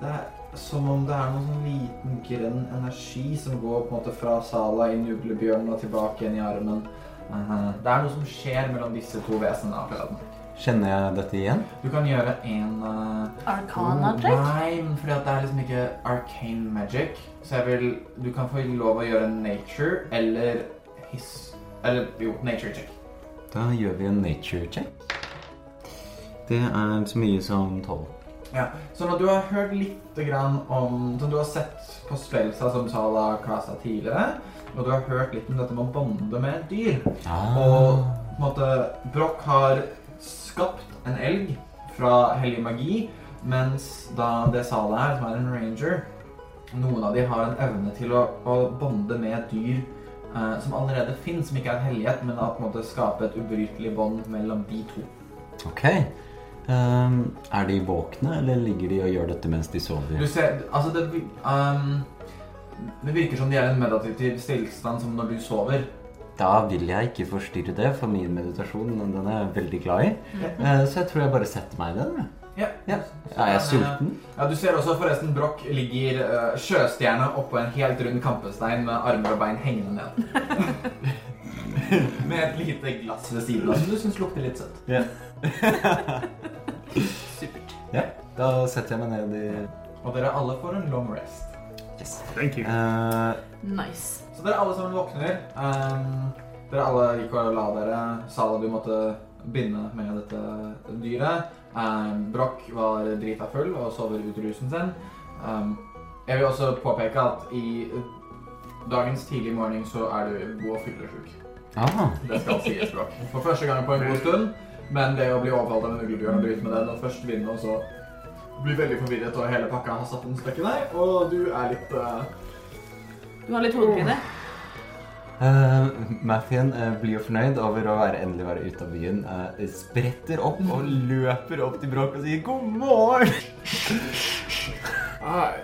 det er som om det er noen sånn liten grønn energi som går på en måte fra Sala inn i uglebjørnen og tilbake igjen i armen. Uh, det er noe som skjer mellom disse to vesenene. akkurat. Kjenner jeg dette igjen? Du kan gjøre en uh, Arcana-trekk. Nei, for det er liksom ikke arcane magic. Så jeg vil Du kan få lov å gjøre en nature eller his Eller jo, nature check. Da gjør vi en nature check. Det er så mye som tolv. Ja, Så når du har hørt litt grann om Som du har sett på spelsa som Sala casta tidligere, og du har hørt litt om dette med å bonde med dyr Ah. Og på en måte Broch har skapt en elg fra hellig magi, mens da det salet her, som er en ranger Noen av de har en evne til å, å bonde med et dyr eh, som allerede fins, som ikke er en hellighet, men en måte skape et ubrytelig bånd mellom de to. Ok. Um, er de våkne, eller ligger de og gjør dette mens de Du sover? ser, altså det, ehm, det virker som de er i en meditativ stillstand som når du sover. Da vil jeg ikke forstyrre det, for min meditasjon den er jeg veldig glad i. Eh, så jeg tror jeg bare setter meg i den. Ja. Ja. Så Er jeg eh, sulten? Ja, Du ser også forresten Broch ligger uh, sjøstjerne oppå en helt rund kampestein med armer og bein hengende ned. med et lite glass ved siden av som du syns lukter litt søtt. Ja. Supert. ja. Da setter jeg meg ned i Og dere alle får en long rest. Yes. Thank you. Uh, Nice. Dere alle sammen våkner. Um, dere alle gikk og la dere. Sala du måtte binde med dette dyret. Um, Broch var drita full og sover ut rusen sin. Um, jeg vil også påpeke at i dagens tidlig morgen så er du god og fyllesyk. ah, Det skal sies, Broch. For første gang på en god stund. Men det å bli overfalt av en uglebjørn og bryte med den og først vinne og så bli veldig forvirret og hele pakka har satt en støkk i deg, og du er litt uh, Du har litt hodepine. Uh, Mathien uh, blir jo fornøyd over å være, endelig være ute av byen. Uh, spretter opp og løper opp til Bråk og sier 'god morgen'. Ah,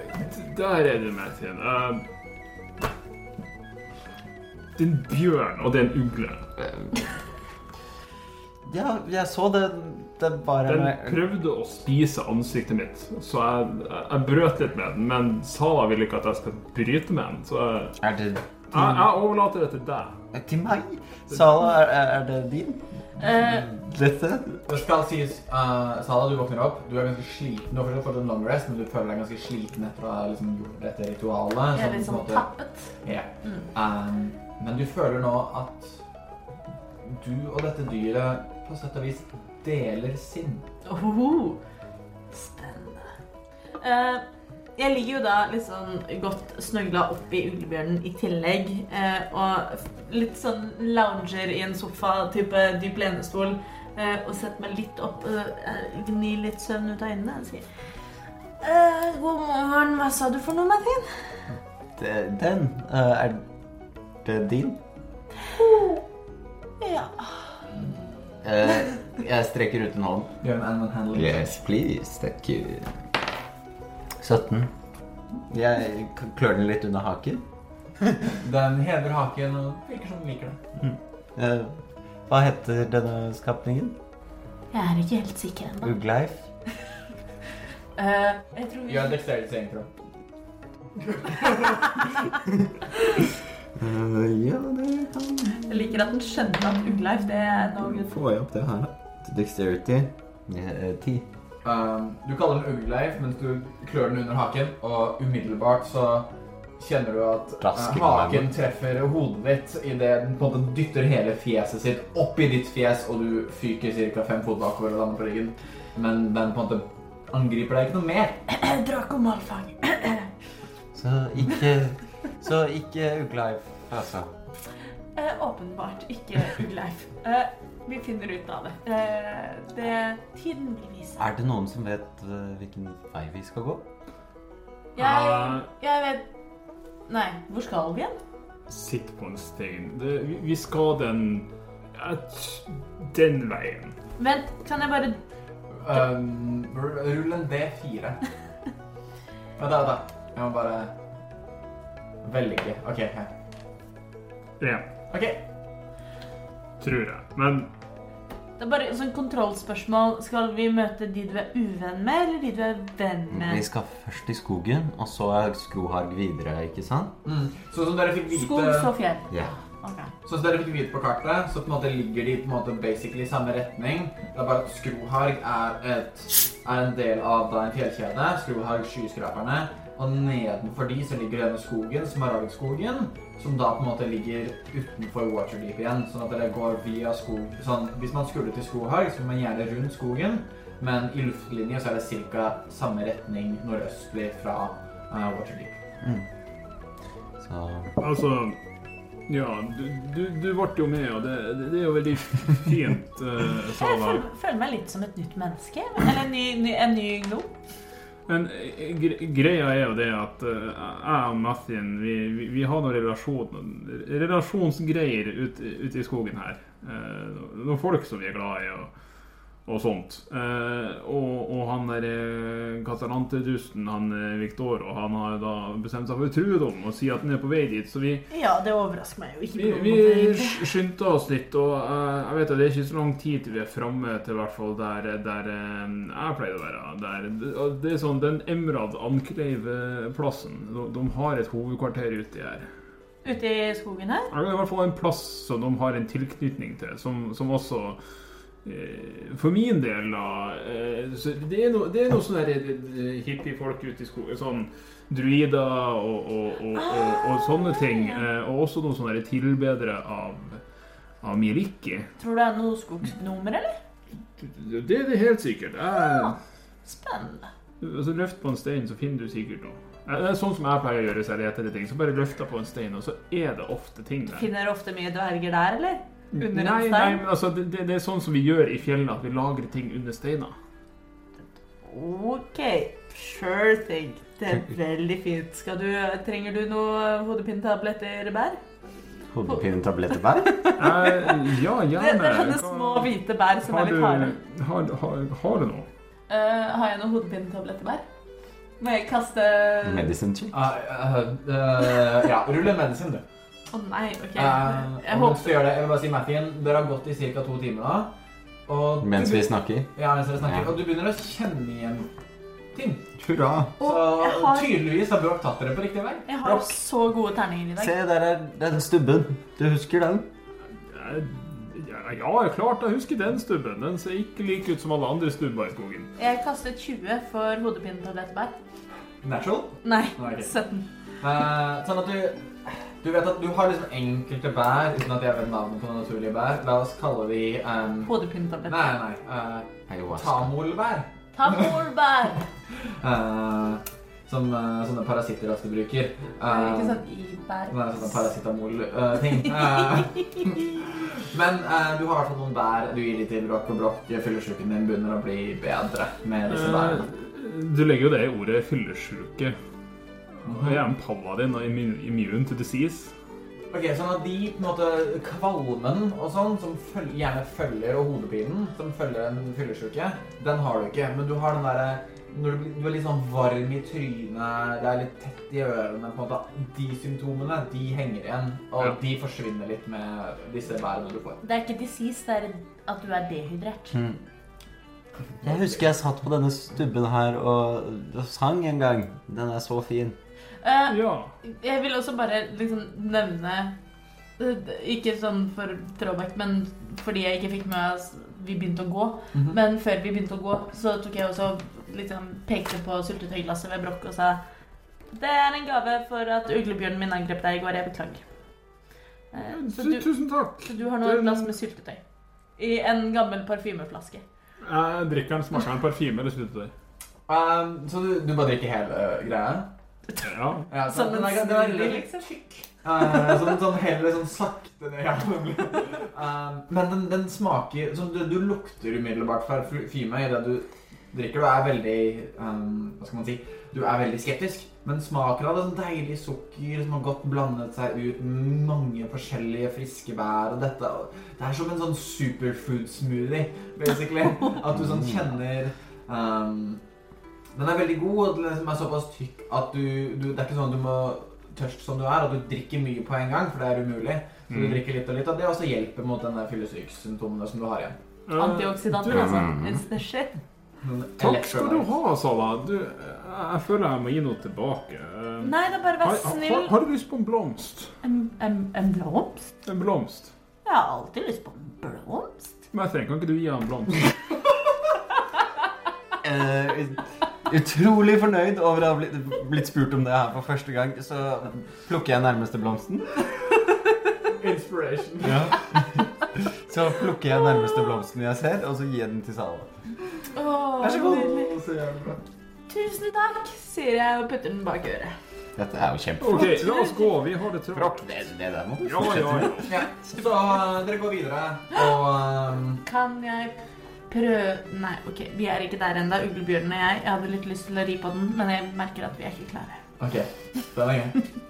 der er du, Mathien. Uh, det er en bjørn, og det er en ugle. Ja, jeg så det. Det bare Den prøvde å spise ansiktet mitt, så jeg, jeg, jeg brøt litt med den. Men Sala ville ikke at jeg skal bryte med den, så jeg, Er det jeg, jeg overlater det til deg. Til meg? Sala, er, er det din? Eh, Dette? Det skal sies, uh, Sala, du våkner opp. Du er ganske sliten. Du har fortsatt fått en long rest, men du føler deg ganske sliten etter å ha liksom, gjort dette ritualet. jeg er litt sånn tappet. Ja. Mm. Um, men du føler nå at du og dette dyret på sett og vis deler sinn. Oho. Spennende. Eh, jeg ligger jo da litt sånn godt snøgla opp i uglebjørnen i tillegg. eh, og litt sånn lounger i en sofa, type dyp lenestol. eh, og setter meg litt opp, eh, gnir litt søvn ut av øynene og sier eh, God morgen, hva sa du for noe, Martin? Det- Den? uh, er det din? Ja. Eh, jeg strekker ut en hånd. Yes, please. Thank you. 17. Jeg klør den litt under haken. Den hever haken og virker som den liker det. Eh, hva heter denne skapningen? Jeg er ikke helt sikker ennå. Ugleif? Eh, jeg tror vi Gjør en dexterity saving uh, Eh, ja, det kan Jeg liker at den skjønner at Ugleif det er noe Får jeg opp det her, da? Dexterity. Ti. Ti. Um, du kaller den Ugleif mens du klør den under haken, og umiddelbart så kjenner du at uh, haken treffer hodet ditt idet den på en måte dytter hele fjeset sitt opp i ditt fjes, og du fyker ca. fem fot bakover og lander på ryggen. Men den på en måte angriper deg ikke noe mer. Drakomalfang. Så ikke Så ikke Ugleif, altså. Eh, åpenbart ikke Ugleif. Eh, vi finner ut av det. Eh, det. Tiden vil vise. Er det noen som vet eh, hvilken vei vi skal gå? Jeg, Eh, jeg vet Nei, hvor skal vi igjen? Sitt på en stein. Det, vi, vi skal den ja, Den veien. Vent, kan jeg bare Um, rull en D4. Vent, da, da. Jeg må bare velge. OK. her. Ja, Ok. tror jeg. Men Det er bare et sånn kontrollspørsmål. Skal vi møte de du er uvenn med, eller de du er venn med? Vi skal først i skogen, og så er Skroharg videre, ikke sant? Mm. Sånn som dere fikk vite Skog, så fjell. Ja. Ok. Sånn som dere fikk vite på kartet, så på en måte ligger de på en måte basically i samme retning. Det er bare at Skroharg er, et, er en del av da, en fjellkjede. Skroharg skyskraperne. Og nedenfor de så ligger denne skogen, Smaragdskogen, som da på en måte ligger utenfor Waterdeep igjen. Sånn at det går via skog. Sånn, hvis man skulle til Skroharg, så må man gjerne rundt skogen. Men i luftlinje så er det ca. samme retning nordøstlig fra uh, Waterdeep. Så altså Ja, du, du, du ble jo med, og det, det, det er jo veldig fint, uh, Jeg føler, føler meg litt som et nytt menneske. Eller en ny, ny, en ny gnom. Men eh, gre greia er jo det at eh, jeg og Mathien vi, vi, vi har noen relasjon, relasjonsgreier ute ut i skogen her. Eh, noen folk som vi er glad i og, og sånt. Eh, og, og han der eh, katalantedusten, han eh, Victor, og han har da bestemt seg for å true dem og si at han er på vei dit. Så vi, Ja, det overrasker meg jo ikke. vi, vi skyndte oss litt, og eh, jeg vet at det er ikke så lang tid til vi er framme til hvert fall der, der eh, jeg pleier å være. Der, det er sånn, Den Emrad Ankleiv-plassen, de, de har et hovedkvarter uti her. Ute i skogen her? Det er i hvert fall en plass som de har en tilknytning til, som, som også eh, For min del, da eh, så Det er noe, det er noe sånn eh, hippiefolk ute i skogen. Sånn druider og, og, og, og, og sånne ting. eh, Og også noen sånne der tilbedere av, av Miriki. Tror du det er noen skogsgnomer, eller? Det er det helt sikkert. Jeg, Spennende. altså, løft på en stein, så finner du sikkert noe. Eh, Det er sånn som jeg pleier å gjøre hvis jeg leter etter ting. Så bare løfter på en stein, og så er det ofte ting der. Finner ofte mye dverger der, eller? Under en nei, stein? nei, men altså, det, det, det er sånn som vi gjør i fjellene, at vi lagrer ting under steiner. OK. Sure thing. Det er veldig fint. Skal du, trenger du noe hodepinetabletter, bær? Hodepinetabletter bær? Eh, ja, Det, gjerne. det er sånne Hva- små hvite bær som har er litt harde. har, har, har du noe? Uh, har jeg noen hodepinetabletter, bær? Må jeg kaste Medicine check? Uh, uh, eh, ja, rull en medisin, du. Nei, OK. Uh, Jeg håper gjør det, jeg vil bare si, Mathien, dere har gått i ca. to timer nå. Og Mens du, vi snakker? ja, mens dere snakker. Ja. Og du begynner å kjenne igjen ting. Hurra! Så Og har, tydeligvis har Bråk tatt dere på riktig vei. jeg har så gode terninger i dag. Se, der er den stubben. Du husker den? Eh, Ja, ja, klart jeg husker den stubben. Den ser ikke like ut som alle andre stubber i skogen. Jeg kastet 20 for hodepinetablett. Natural. Nei, Nei, ok. 17. Uh, sånn at du du vet at du har liksom enkelte bær, uten at jeg vet navnet på noen naturlige bær. La oss kalle de um, Hodepinetabletter. Nei, nei. Uh, tamolbær. Tamolbær! uh, som uh, sånne parasitter ofte bruker. Uh, Ikke sånn i bær. Nei, sånne paracetamol-ting. men eh, du har i hvert fall noen bær du gir litt til brokk, og brokk fyllesyken din begynner å bli bedre med disse bærene. Du legger jo det i ordet fyllesjuke. Jeg er en paladin og immu- immune to disease. Ok, sånn at de på en måte kvalmen og sånn, som føl gjerne følger, og hodepinen, som følger en fyllesyke, den har du ikke. Men du har den derre når du, blir- du er litt sånn varm i trynet, det er litt tett i ørene, på en måte. De symptomene, de henger igjen, og Ja. de forsvinner litt med disse bærene du får. Det er ikke disease, det er at du er dehydrert. Mm. Jeg husker jeg satt på denne stubben her og sang en gang. Den er så fin. Eh, Ja. Jeg vil også bare liksom nevne eh, Ikke sånn for throwback, men fordi jeg ikke fikk med oss vi begynte å gå. Mhm. Men før vi begynte å gå, så tok jeg også liksom pekte på syltetøyglasset ved Brokk og sa Det er en gave for at uglebjørnen min angrep deg i går. Jeg beklager. Uh, Så du, Tusen takk. så du har nå et glass med syltetøy. I en gammel parfymeflaske. Jeg drikker den smaker den parfyme eller syltetøy. Um, så du, du bare drikker hele uh, greia? Ja. Ja, så en er, veldig liksom. Tjukk. Uh, sånn, sånn heller sånn sakte ned gjennom. Um, men den, den smaker sånn, du, du lukter umiddelbart parfyme idet du drikker. Du er veldig um, Hva skal man si? Du er veldig skeptisk. Men smaken av det sånn deilig sukker som har godt blandet seg ut med mange forskjellige friske bær. Og dette, det er som en sånn superfood smoothie, basically. At du sånn kjenner um, Den er veldig god, og den er såpass tykk at du, du Det er ikke sånn at du må tørst som du er, og du drikker mye på en gang, for det er umulig. Så du Mm. drikker litt og litt, og det også hjelper mot denne fyllesykesymptomene som du har igjen. Antioksidanter, altså. Mm. It's the shit. Takk skal du ha, Sala. Du, jeg føler jeg må gi noe tilbake. Nei, da bare vær vær har, snill. har du lyst på en blomst? En, en, en blomst? En blomst? Jeg har alltid lyst på en blomst. Men Meithrin, kan ikke du gi han en blomst? Utrolig fornøyd over å ha blitt, blitt spurt om det her for første gang. Så plukker jeg nærmeste blomsten. Inspiration. Så plukker jeg nærmeste blomsten jeg ser, og så gir jeg den til Sala. Vær så god. Så. Tusen takk, sier jeg og putter den bak øret. Dette er jo kjempeflott. OK, la oss gå. Vi har det travelt. det, det der må du Ja, ja, fortsette med. ja. Ja, så uh, dere går videre, og um, Kan jeg prøve Nei, OK, vi er ikke der ennå, uglebjørnen og jeg. Jeg hadde litt lyst til å ri på den, men jeg merker at vi er ikke klare. OK, den er gøy.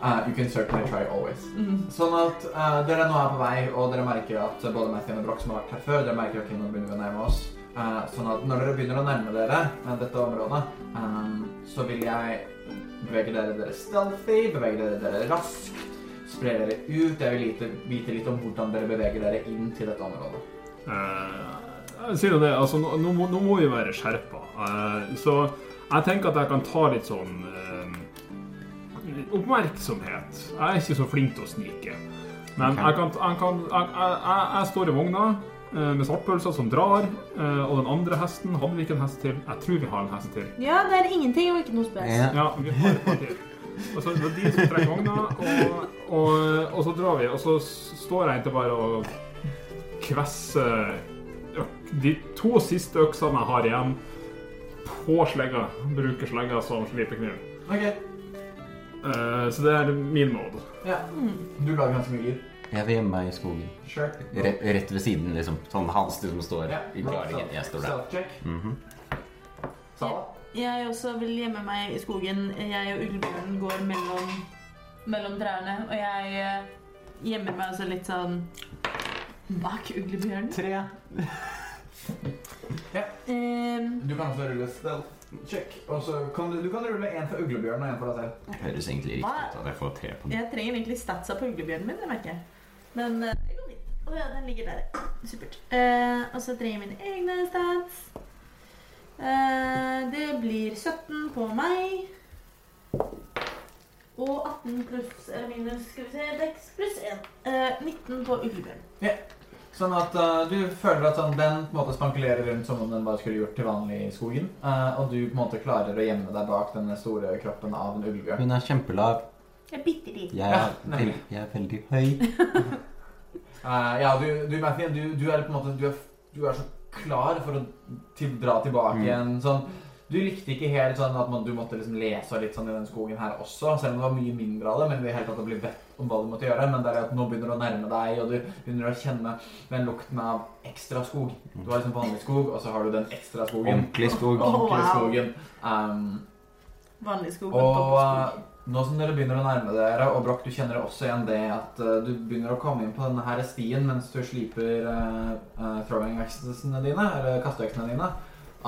Uh, you can certainly try always. Sånn at uh, dere nå er på vei, og dere merker at både Matthew og Broch som har vært her før, dere merker at nå begynner å nærme oss. Uh, sånn at når dere begynner å nærme dere uh, dette området, um, så vil jeg bevege dere dere stealthy, bevege dere dere raskt, spre dere ut. Jeg vil vite, vite litt om hvordan dere beveger dere inn til dette området. Eh, jeg sier jo det, altså nå, nå, må, nå må vi være skjerpa. Eh, så jeg tenker at jeg kan ta litt sånn eh, oppmerksomhet. Jeg er ikke så flink til å snike. Men okay. jeg, kan, jeg, kan, jeg, jeg, jeg står i vogna eh, med svartpølser som drar, eh, og den andre hesten hadde vi ikke en hest til. Jeg tror vi har en hest til. Ja, det er ingenting og ikke noe spes. Ja. Ja, vi har et par til. Og så er det de som trekker vogna, og, og, og så drar vi. Og så står jeg egentlig bare og kvesser øk- de to siste øksene jeg har igjen, på slegga. Bruker slegga som slipekniv. Okay. Uh, så det er min mode. ja. Du lager ganske mye lyd. Jeg vil gjemme meg i skogen. Sure. Rett, rett ved siden, liksom. Sånn Hans som står yeah. i klaringen. Jeg står der. Self-check. Mhm. Sala? Jeg også vil gjemme meg i skogen. Jeg og ulvebjørnen går mellom, mellom trærne, og jeg eh, gjemmer meg også litt sånn bak uglebjørnen. Tre. Ehm, Du kan også rulle stealth check. Kan du, du kan rulle en for uglebjørn og en for deg selv. Det Høres egentlig riktig ut at jeg får tre på den. jeg trenger egentlig statsa på uglebjørnen min, det merker jeg. Men eh, det går fint. Å ja, den ligger der. Supert. Uh, og så trenger jeg mine egne stats. Uh, det blir 17 på meg. Og 18 pluss eller minus skal vi se, dex pluss 1. Uh, 19 på uglebjørn. Sånn at uh, du føler at sånn, den på en måte spankulerer rundt som om den bare skulle gjort til vanlig i skogen. Uh, og du på en måte klarer å gjemme deg bak denne store kroppen av en ulvebjørn. Hun er kjempelav. Jeg er bitte liten. Jeg Ja, er, nemlig. veld, jeg er veldig høy. Uh, ja, du, du, du, du er på en måte du er, du er så klar for å til, dra tilbake Mm. igjen. Sånn, du likte ikke helt sånn at man, du måtte liksom lese litt sånn i den skogen her også, selv om det var mye mindre av det. Men det hele tatt å bli bedt om hva du måtte gjøre. Men det er at nå begynner du å nærme deg, og du begynner å kjenne den lukten av ekstra skog. Du har liksom vanlig skog, og så har du den ekstra skogen. Ordentlig skog. Oh, wow. skogen. Um, Vanlig skog. og men uh, poppeskog. Nå som dere begynner å nærme dere, og Broch, du kjenner også igjen det at uh, du begynner å komme inn på denne her stien mens du sliper uh, throwing-vekstene dine, eller kasteøksene dine,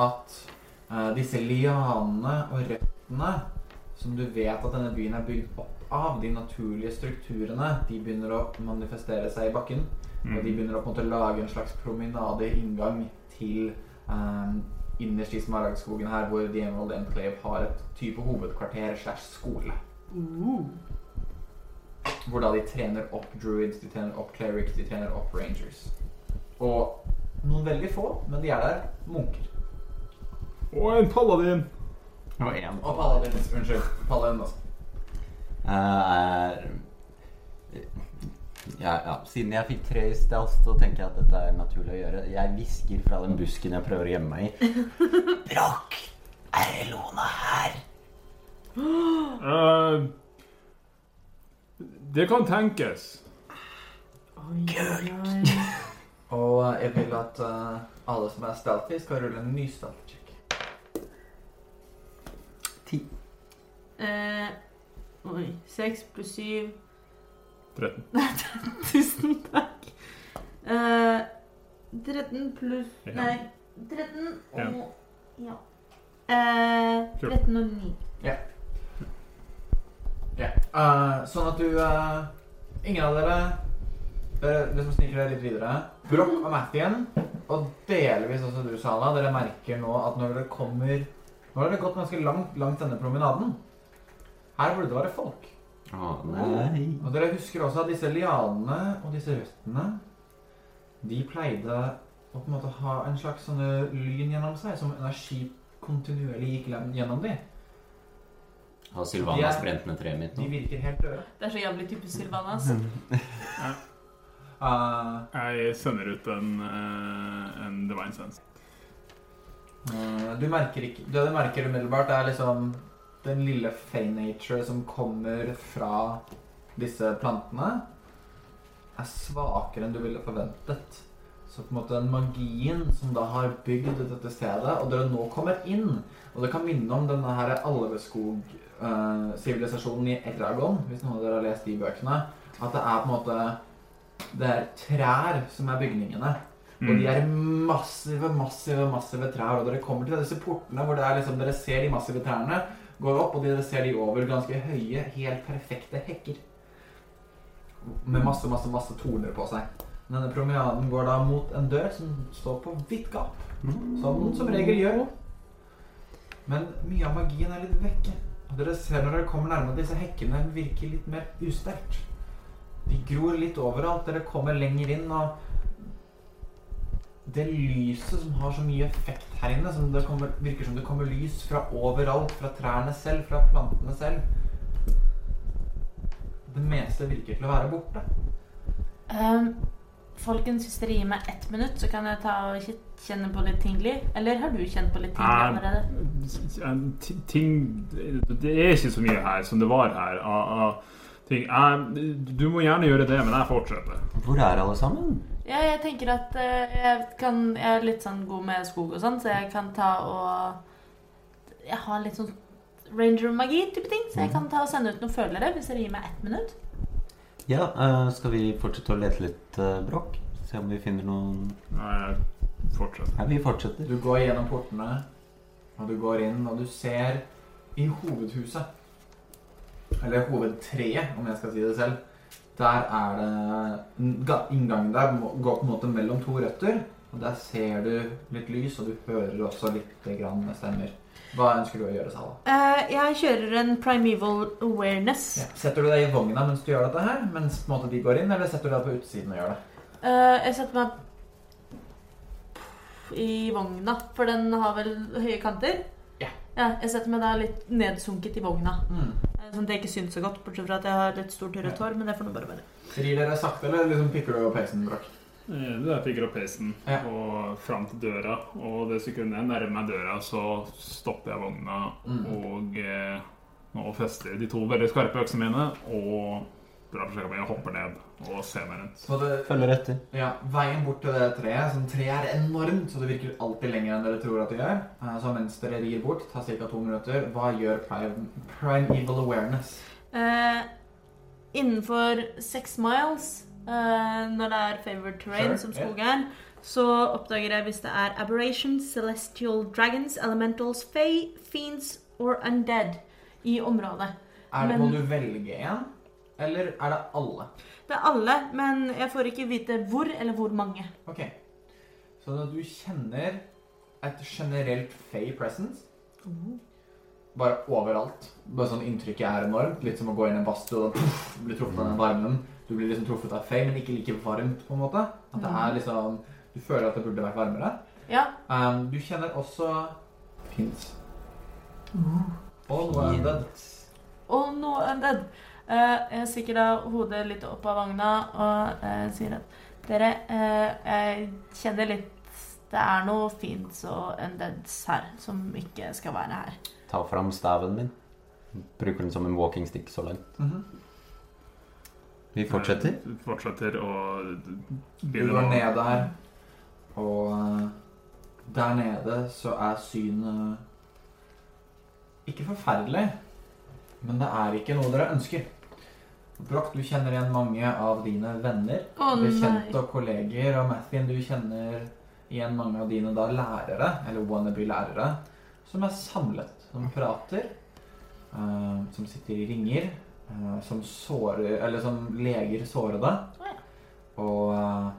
at eh, disse lianene og røttene som du vet at denne byen er bygd opp av, de naturlige strukturene, de begynner å manifestere seg i bakken. Og de begynner å på en måte lage en slags promenade, inngang til um, innerst i Smaragdskogen her, hvor The Emerald Enclave har et type hovedkvarter slash skole. Hvor da de trener opp druids, de trener opp clerics, de trener opp rangers. Og noen veldig få, men de er der, munker. Og en paladin. Og én Og paladin. unnskyld. Paladin også. Uh, ja, ja, Siden jeg fikk tre i sted, så tenker jeg at dette er naturlig å gjøre. Jeg hvisker fra den busken jeg prøver å gjemme meg i. Brakk! Er Elona her? Uh, det kan tenkes. Kult! Og jeg vil at uh, alle som er stealthy, skal rulle en ny stealth check. Ti. Eh, oi. 6 pluss 7 13. Tusen takk. Eh, 13 pluss Ja. Nei, 13 og Ja. Eh, 13 og 9. Ja. Eh, sånn at du eh, Ingen av dere Dere liksom sniker dere litt videre. Broch og Mathien, og delvis også du, Sala, dere merker nå at når dere kommer Nå har dere gått ganske langt langt denne promenaden. Her burde det være folk. Å nei. Og dere husker også at disse lianene og disse røttene De pleide å på en måte ha en slags sånne lyn gjennom seg, som energi kontinuerlig gikk gjennom dem. Har De Sylvanas er- brent ned treet mitt nå? De virker helt døde. Det er så jævlig typisk Sylvanas. Uh, Jeg sender ut en, uh, en divine sense. uh, du merker ikke Det du merker umiddelbart, er liksom den lille fey nature som kommer fra disse plantene, er svakere enn du ville forventet. Så på en måte den magien som da har bygd dette stedet, og dere nå kommer inn Og det kan minne om denne her alveskog-sivilisasjonen i Eragon, hvis noen av dere har lest de bøkene. At det er på en måte Det er trær som er bygningene. Og de er massive, massive, massive trær. Og dere kommer til disse portene hvor det liksom, dere ser de massive trærne, går opp, og dere ser de over ganske høye, helt perfekte hekker. Med masse, masse, masse torner på seg. Denne promenaden går da mot en dør som står på vidt gap. Som den som regel gjør. Men mye av magien er litt vekke. Og dere ser når dere kommer nærmere disse hekkene, virker litt mer usterkt. De gror litt overalt. Dere kommer lenger inn, og det lyset som har så mye effekt her inne, som det kommer, virker som det kommer lys fra overalt, fra trærne selv, fra plantene selv Det meste virker til å være borte. Um, folkens, hvis dere gir meg ett minutt, så kan jeg ta og kjenne på litt tingly. Eller har du kjent på litt tingly allerede? En ting Det er ikke så mye her som det var her. Uh, uh, ting. Jeg, du må gjerne gjøre det, men jeg fortsetter. Hvor er alle sammen? Ja, jeg tenker at eh, jeg kan Jeg er litt sånn god med skog og sånn, så jeg kan ta og Jeg har litt sånn ranger-magi-type ting, så jeg kan ta og sende ut noen følere hvis dere gir meg ett minutt. Ja, eh, skal vi fortsette å lete litt, uh, Brokk? Se om vi finner noen Nei, fortsetter. Ja, vi fortsetter. Du går gjennom portene, og du går inn, og du ser i hovedhuset Eller hovedtreet, om jeg skal si det selv. Der er det en ga- Inngangen der går på en måte mellom to røtter. Og der ser du litt lys, og du hører også litt grann stemmer. Hva ønsker du å gjøre, Sala? Uh, jeg kjører en primeval awareness. Ja. Setter du deg i vogna mens du gjør dette her, mens på en måte de går inn, eller setter du deg på utsiden og gjør det? Uh, jeg setter meg i vogna, for den har vel høye kanter. Ja. ja jeg setter meg da litt nedsunket i vogna. Mm. Eh, Sånn at jeg ikke syns så godt, bortsett fra at jeg har litt stort rødt hår. Men det får nå bare være. Rir dere sakte, eller liksom pikker du opp peisen, Brokk? Det er pikker opp peisen Ja. og fram til døra. Og det sekundet jeg nærmer meg døra, så stopper jeg vogna Mm. og, eh, og fester de to veldig skarpe øksene mine og drar på skjegget og hopper ned og ser meg rundt. Så det, Følger etter. ja, veien bort til det treet, som treet er enormt, så det virker alltid lenger enn dere tror at det gjør. Eh, Så mens dere rir bort, tar ca. to minutter, hva gjør prime, prime evil awareness? Eh, innenfor seks miles, eh, når det er favored terrain, Sure, som skogen, skog er, så oppdager jeg hvis det er aberrations, celestial dragons, elementals, fae, fiends or undead i området. Er det, Men- Må du velge en, eller er det alle? Det er alle, men jeg får ikke vite hvor eller hvor mange. Ok. Så du kjenner et generelt fey presence Bare overalt. Bare sånn Inntrykket er enormt. Litt som å gå inn i en badstue og puff, bli truffet av den varmen. Du blir liksom truffet av fey, men ikke like varmt, på en måte. At det er liksom Du føler at det burde vært varmere. Ja, Um, du kjenner også Fins. Og noe undead. og noe undead. Eh, jeg stikker da hodet litt opp av vogna og eh, sier at dere, eh, jeg kjenner litt Det er noe fint og undeads her som ikke skal være her. Ta fram staven min. Bruker den som en walking stick så langt. Mhm. Vi fortsetter. Vi Fortsetter å Vi går ned der, og der nede så er synet ikke forferdelig, men det er ikke noe dere ønsker. Broch, du kjenner igjen mange av dine venner, Oh, bekjente og kolleger, og Mathien, du kjenner igjen mange av dine da lærere, eller wannabe-lærere, som er samlet, som prater, Uh, som sitter i ringer, Uh, som sårer, eller som leger sårede, Oh, ja. og uh,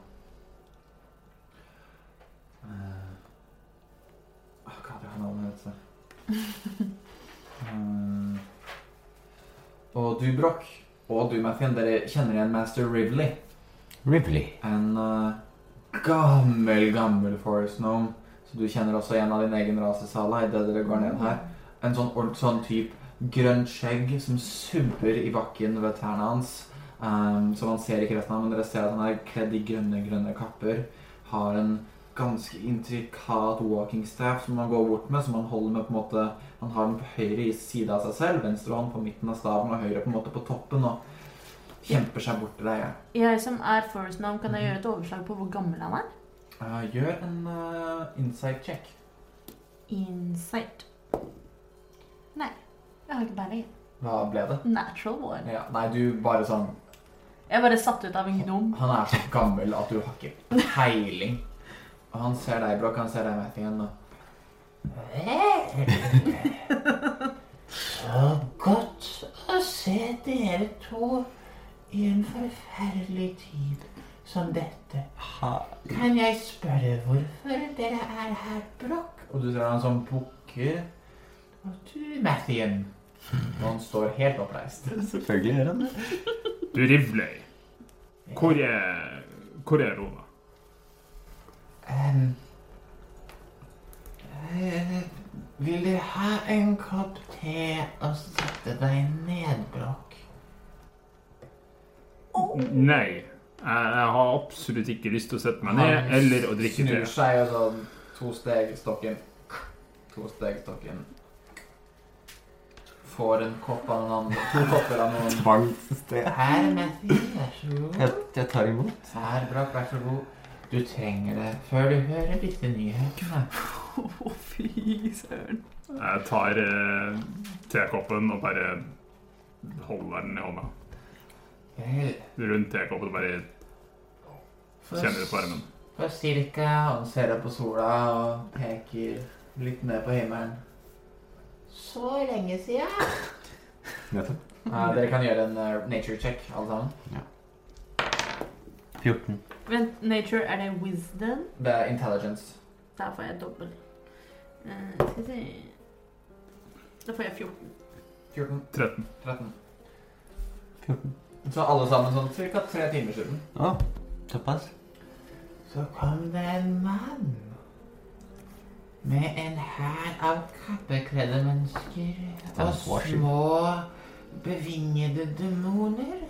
Hva er navnet heter? Og du, Broch, og du, Mathien, dere kjenner igjen Master Rivley. Rivley. En uh, gammel, gammel Forest Gnome. Så du kjenner også en av din egen rase, Sala, idet dere går ned her. En sånn, sånn type grønt skjegg som subber i bakken ved tærne hans. Um, så man ser ikke resten av men dere ser at han er kledd i grønne, grønne kapper. Har en ganske intrikat walking staff som man går bort med, som man holder med på en måte Man har den på høyre side av seg selv, venstre hånd på midten av staven og høyre på en måte på toppen, og kjemper seg bort til deg. Jeg som er Forest Gnome, kan jeg gjøre et overslag på hvor gammel han er? Uh, gjør en uh, insight check. Insight. Nei, jeg har ikke peiling. Hva ble det? Natural one. Ja, nei, du bare sånn Jeg bare satt ut av en gnom. Han er så gammel at du har ikke peiling. Og han ser deg, Brokk. han ser deg, Mathien, og Så godt å se dere to i en forferdelig tid som dette. Kan jeg spørre hvorfor dere er her, Brokk? Og du ser han som bukker. Og du, Mathien. Og han står helt oppreist. Selvfølgelig gjør han det. Du Rivløy, Hvor er Hvor er Rona? Ehm, eh, vil du ha en kopp te og sette deg ned, Broch? Nei. Jeg, jeg har absolutt ikke lyst til å sette meg ned eller å drikke te. Snur seg og sånn to steg stokken. To steg stokken. Får en kopp av noen andre. To kopper av noen. Tvangssted. Her, Matthew, vær så god. Jeg, jeg tar imot. Her, Brokk, vær så god. Du trenger det før du hører disse nyhetene. Å, fy søren. Jeg tar eh, tekoppen og bare holder den i hånda. Vel, Rundt tekoppen og bare kjenner på armen. for cirka Han ser opp på sola og peker litt ned på himmelen. så lenge siden. Nettopp. Ja, dere kan gjøre en eh, nature check, alle sammen. 14. Vent, nature, er det wisdom? Det er intelligence. Der får jeg dobbel. Uh, skal vi se Da får jeg 14. 14, 13. 13. 14. Så alle sammen sånn ca. tre timer siden. Å, såpass. Så kom det en mann med en hær av kappekledde mennesker og små bevingede demoner.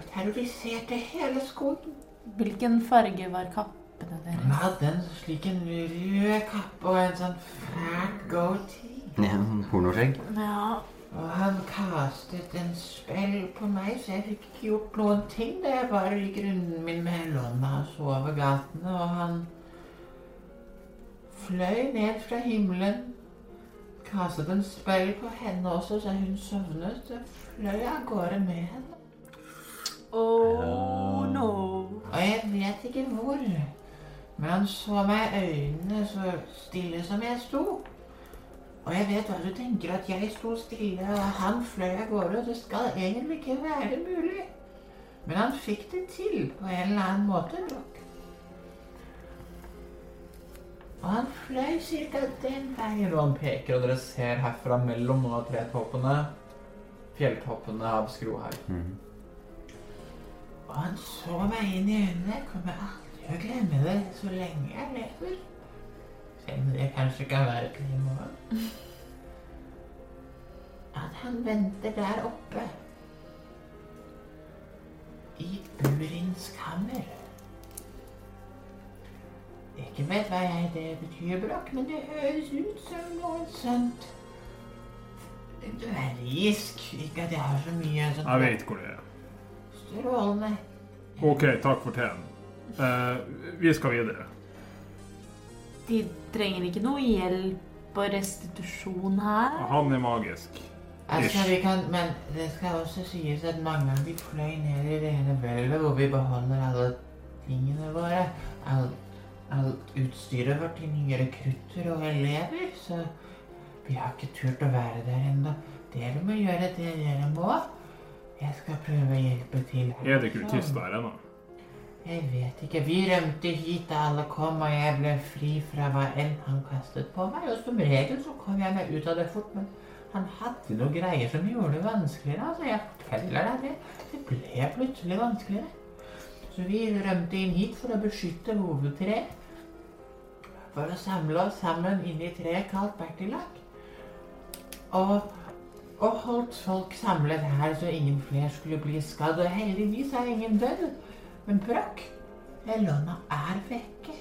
Og terroriserte hele skolen. Hvilken farge var kappene Han Hun hadde en slik en rød kappe og en sånn fæl goatee. Ja, pornoskjegg. Ja, Og han kastet en spill på meg, så jeg fikk ikke gjort noen ting. Det Jeg bare gikk runden min med Helonna og så over gatene, og han fløy ned fra himmelen. Kastet en spill på henne også, så hun sovnet. Så fløy av gårde med henne. Oh no. Og jeg vet ikke hvor. Men han så meg i øynene så stille som jeg sto. Og jeg vet hva du tenker, at jeg sto stille, og han fløy av gårde. Det skal egentlig ikke være mulig. Men han fikk det til på en eller annen måte. nok. Og han fløy ca. den veien. Og han peker, og dere ser herfra mellom noen av tretoppene fjelltoppene av Skrohaug. Mhm. Og han så meg inn i øynene. Jeg kommer aldri til å glemme det så lenge jeg lever. Selv om det kanskje ikke er verden i morgen. At han venter der oppe. I Burins kammer. Ikke vet hva jeg det betyr, Brokk, men det høres ut som noe sånt dvergisk. Ikke at jeg har så mye sånt Jeg vet hvor det er. Strålende OK, takk for teen. Eh, vi skal videre. De trenger ikke noe hjelp og restitusjon her. Han er magisk. Altså, vi kan, men det skal også sies at mange av de fløy ned i det hele hvelvet, hvor vi beholder alle tingene våre. Alt, alt utstyret vårt til nye rekrutter og elever, så vi har ikke turt å være der ennå. Dere må gjøre det dere må. Jeg skal prøve å hjelpe til. Er det kultister her ennå? Jeg vet ikke. Vi rømte hit da alle kom, og jeg ble fri fra hva enn han kastet på meg. Og som regel så kom jeg meg ut av det fort, men han hadde noen greier som gjorde det vanskeligere. Altså, jeg forteller deg det. Det ble plutselig vanskeligere. Så vi rømte inn hit for å beskytte hovedtreet. For å samle oss sammen inn i treet kalt Bertilak. Og, og holdt folk samlet her så ingen flere skulle bli skadd. Og heldigvis er ingen død. Men brakk, Elona er vekke.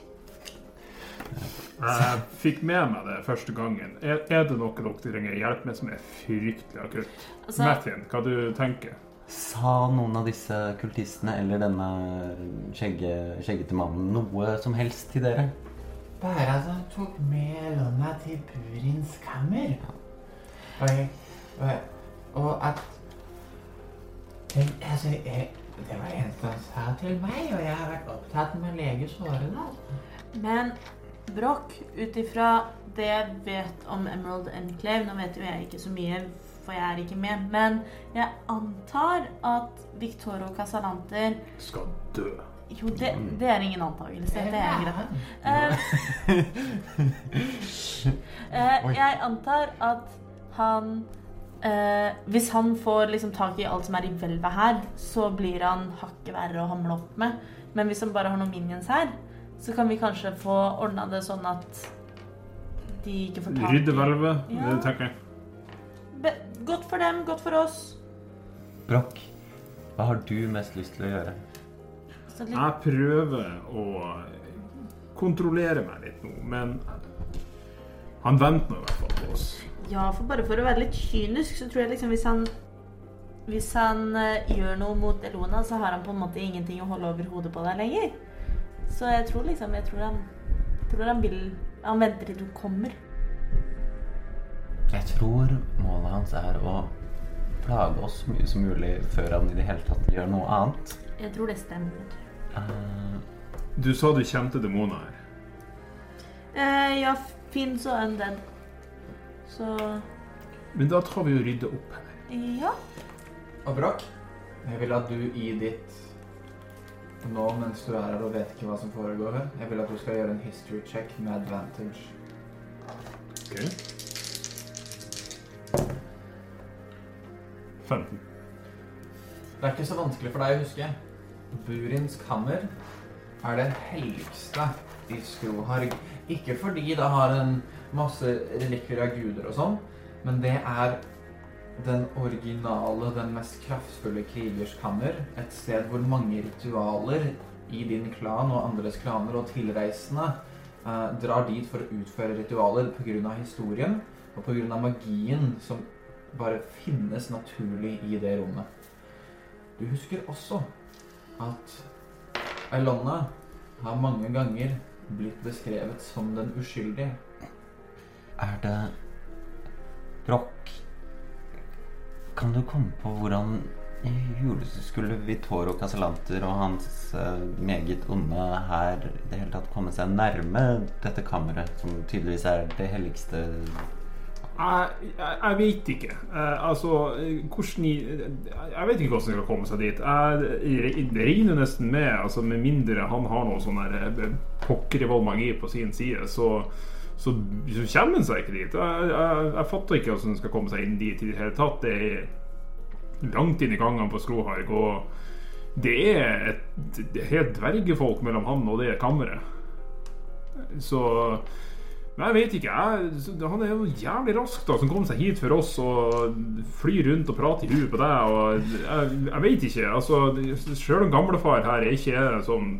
Jeg fikk med meg det første gangen. Er, er det noe dere trenger hjelp med som er fryktelig akutt? Altså, Mathien, hva du tenker Sa noen av disse kultistene eller denne skjegge, skjeggete mannen noe som helst til dere? Bare at han tok med Elona til Burins kammer. Og, jeg, og, og at jeg, Altså, jeg, det var det eneste han sa til meg, og jeg har vært opptatt med å lege sårene. altså. Men Broch, ut ifra det jeg vet om Emerald Enclave Nå vet jo jeg ikke så mye, for jeg er ikke med, men jeg antar at Victoro Casalanter skal dø. Jo, det, det er ingen antakelse. Det er greit. Uh, uh, jeg antar at han eh, Hvis han får liksom tak i alt som er i hvelvet her, så blir han hakket verre å hamle opp med. Men hvis han bare har noen minions her, så kan vi kanskje få ordna det sånn at de ikke får tak i Rydde hvelvet, Ja. det tenker jeg. Be Godt for dem, godt for oss. Brokk, hva har du mest lyst til å gjøre? Jeg prøver å kontrollere meg litt nå, men han venter nå i hvert fall på oss. Ja, for bare for å være litt kynisk, så tror jeg liksom hvis han hvis han eh, gjør noe mot Elona, så har han på en måte ingenting å holde over hodet på deg lenger. Så jeg tror liksom Jeg tror han, tror han vil Han venter til du kommer. Jeg tror målet hans er å plage oss så mye som mulig før han i det hele tatt gjør noe annet. Jeg tror det stemmer. Uh, Du sa du kjente demoner her. Uh, ja, fins og undead. Så Men da tar vi og rydder opp her. ja. Broch, jeg vil at du i ditt Nå mens du er her og vet ikke hva som foregår her, jeg vil at du skal gjøre en history check med advantage. Ok. 15. Det er ikke så vanskelig for deg å huske. Burins kammer er det helligste i Skroharg. Ikke fordi det har en masse relikvier av guder og sånn, men det er den originale, den mest kraftfulle krigers kammer. Et sted hvor mange ritualer i din klan og andres klaner og tilreisende eh, drar dit for å utføre ritualer pga. historien og pga. magien som bare finnes naturlig i det rommet. Du husker også at Elonna har mange ganger blitt beskrevet som den uskyldige. Er det Broch Kan du komme på hvordan huleste skulle Vittorio Casalanter og hans eh, meget onde her i det hele tatt komme seg nærme dette kammeret, som tydeligvis er det helligste Jeg, jeg, jeg vet ikke. Eh, altså, eh, hvordan Jeg vet ikke hvordan han skal komme seg dit. Jeg det regner nesten med, altså med mindre han har noe sånn pokker i pokkervoll magi på sin side, så, så, så kommer han seg ikke dit. Jeg, jeg, jeg fatter ikke hvordan han skal komme seg inn dit i det hele tatt. Det er langt inn i gangene på Skrohaug, og det er et, er helt dvergefolk mellom han og det kammeret. Så men jeg vet ikke. Jeg, han er jo jævlig rask, da, som kom seg hit for oss og flyr rundt og prater i huet på deg. Jeg, jeg vet ikke. altså Sjøl gamlefar her er ikke sånn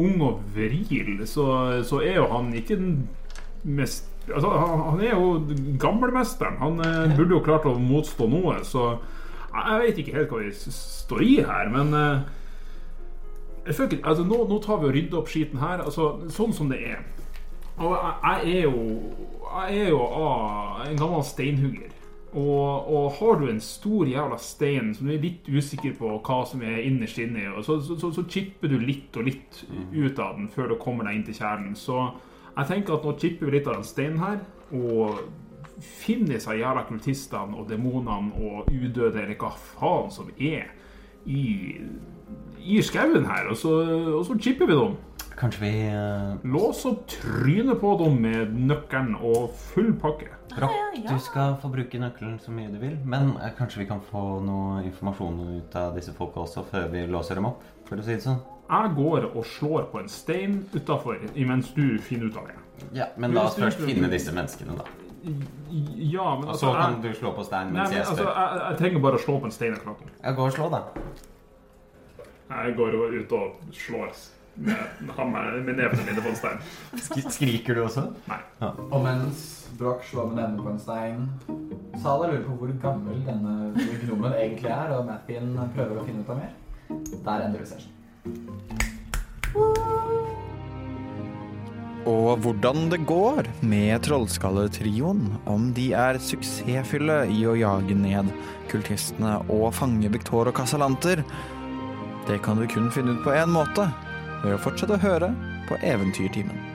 ung og vril, så, så er jo han ikke den mest Altså, han, han er jo gammelmesteren. Han eh, burde jo klart å motstå noe, så jeg, vet ikke helt hva vi står i her, men eh, ikke, altså, nå, nå tar vi og rydder opp skiten her. Altså, sånn som det er. Og jeg, jeg er jo Jeg er jo ah, en gammel steinhugger. Og, og har du en stor jævla stein som du er litt usikker på hva som er innerst inni, så, så, så, så chipper du litt og litt ut av den før du kommer deg inn til kjernen. Så jeg tenker at nå chipper vi litt av den steinen her, og finner disse jævla kultistene og demonene og udøde, eller hva faen som er i, i skauen her, og så, og så chipper vi dem. Kanskje vi uh... Lås opp trynet på dem med nøkkelen og full pakke. Rock, ja, ja. du skal få bruke nøkkelen så mye du vil, men uh, kanskje vi kan få noe informasjon ut av disse folka også før vi låser dem opp, for å si det sånn? Jeg går og slår på en stein utafor imens du finner ut av det. Ja, men la oss først finne disse menneskene, da. Ja, men altså, Og altså så kan jeg, du slå på stein nei, mens men, jeg altså, spør. jeg, jeg trenger bare å slå på en stein Jeg går og slår, da. Jeg går ut og slår med med nevene mine på en stein. Sk skriker du også? Nei. Og mens Broch slår med nevene på en stein, Sala lurer på hvor gammel denne gnomen egentlig er, og Mathien prøver å finne ut av mer. Der ender vi session. Og hvordan det går med Trollskalletrioen, om de er suksessfulle i å jage ned kultistene og fange Victor og Casalanter, det kan du kun finne ut på én måte, ved å fortsette å høre på Eventyrtimen.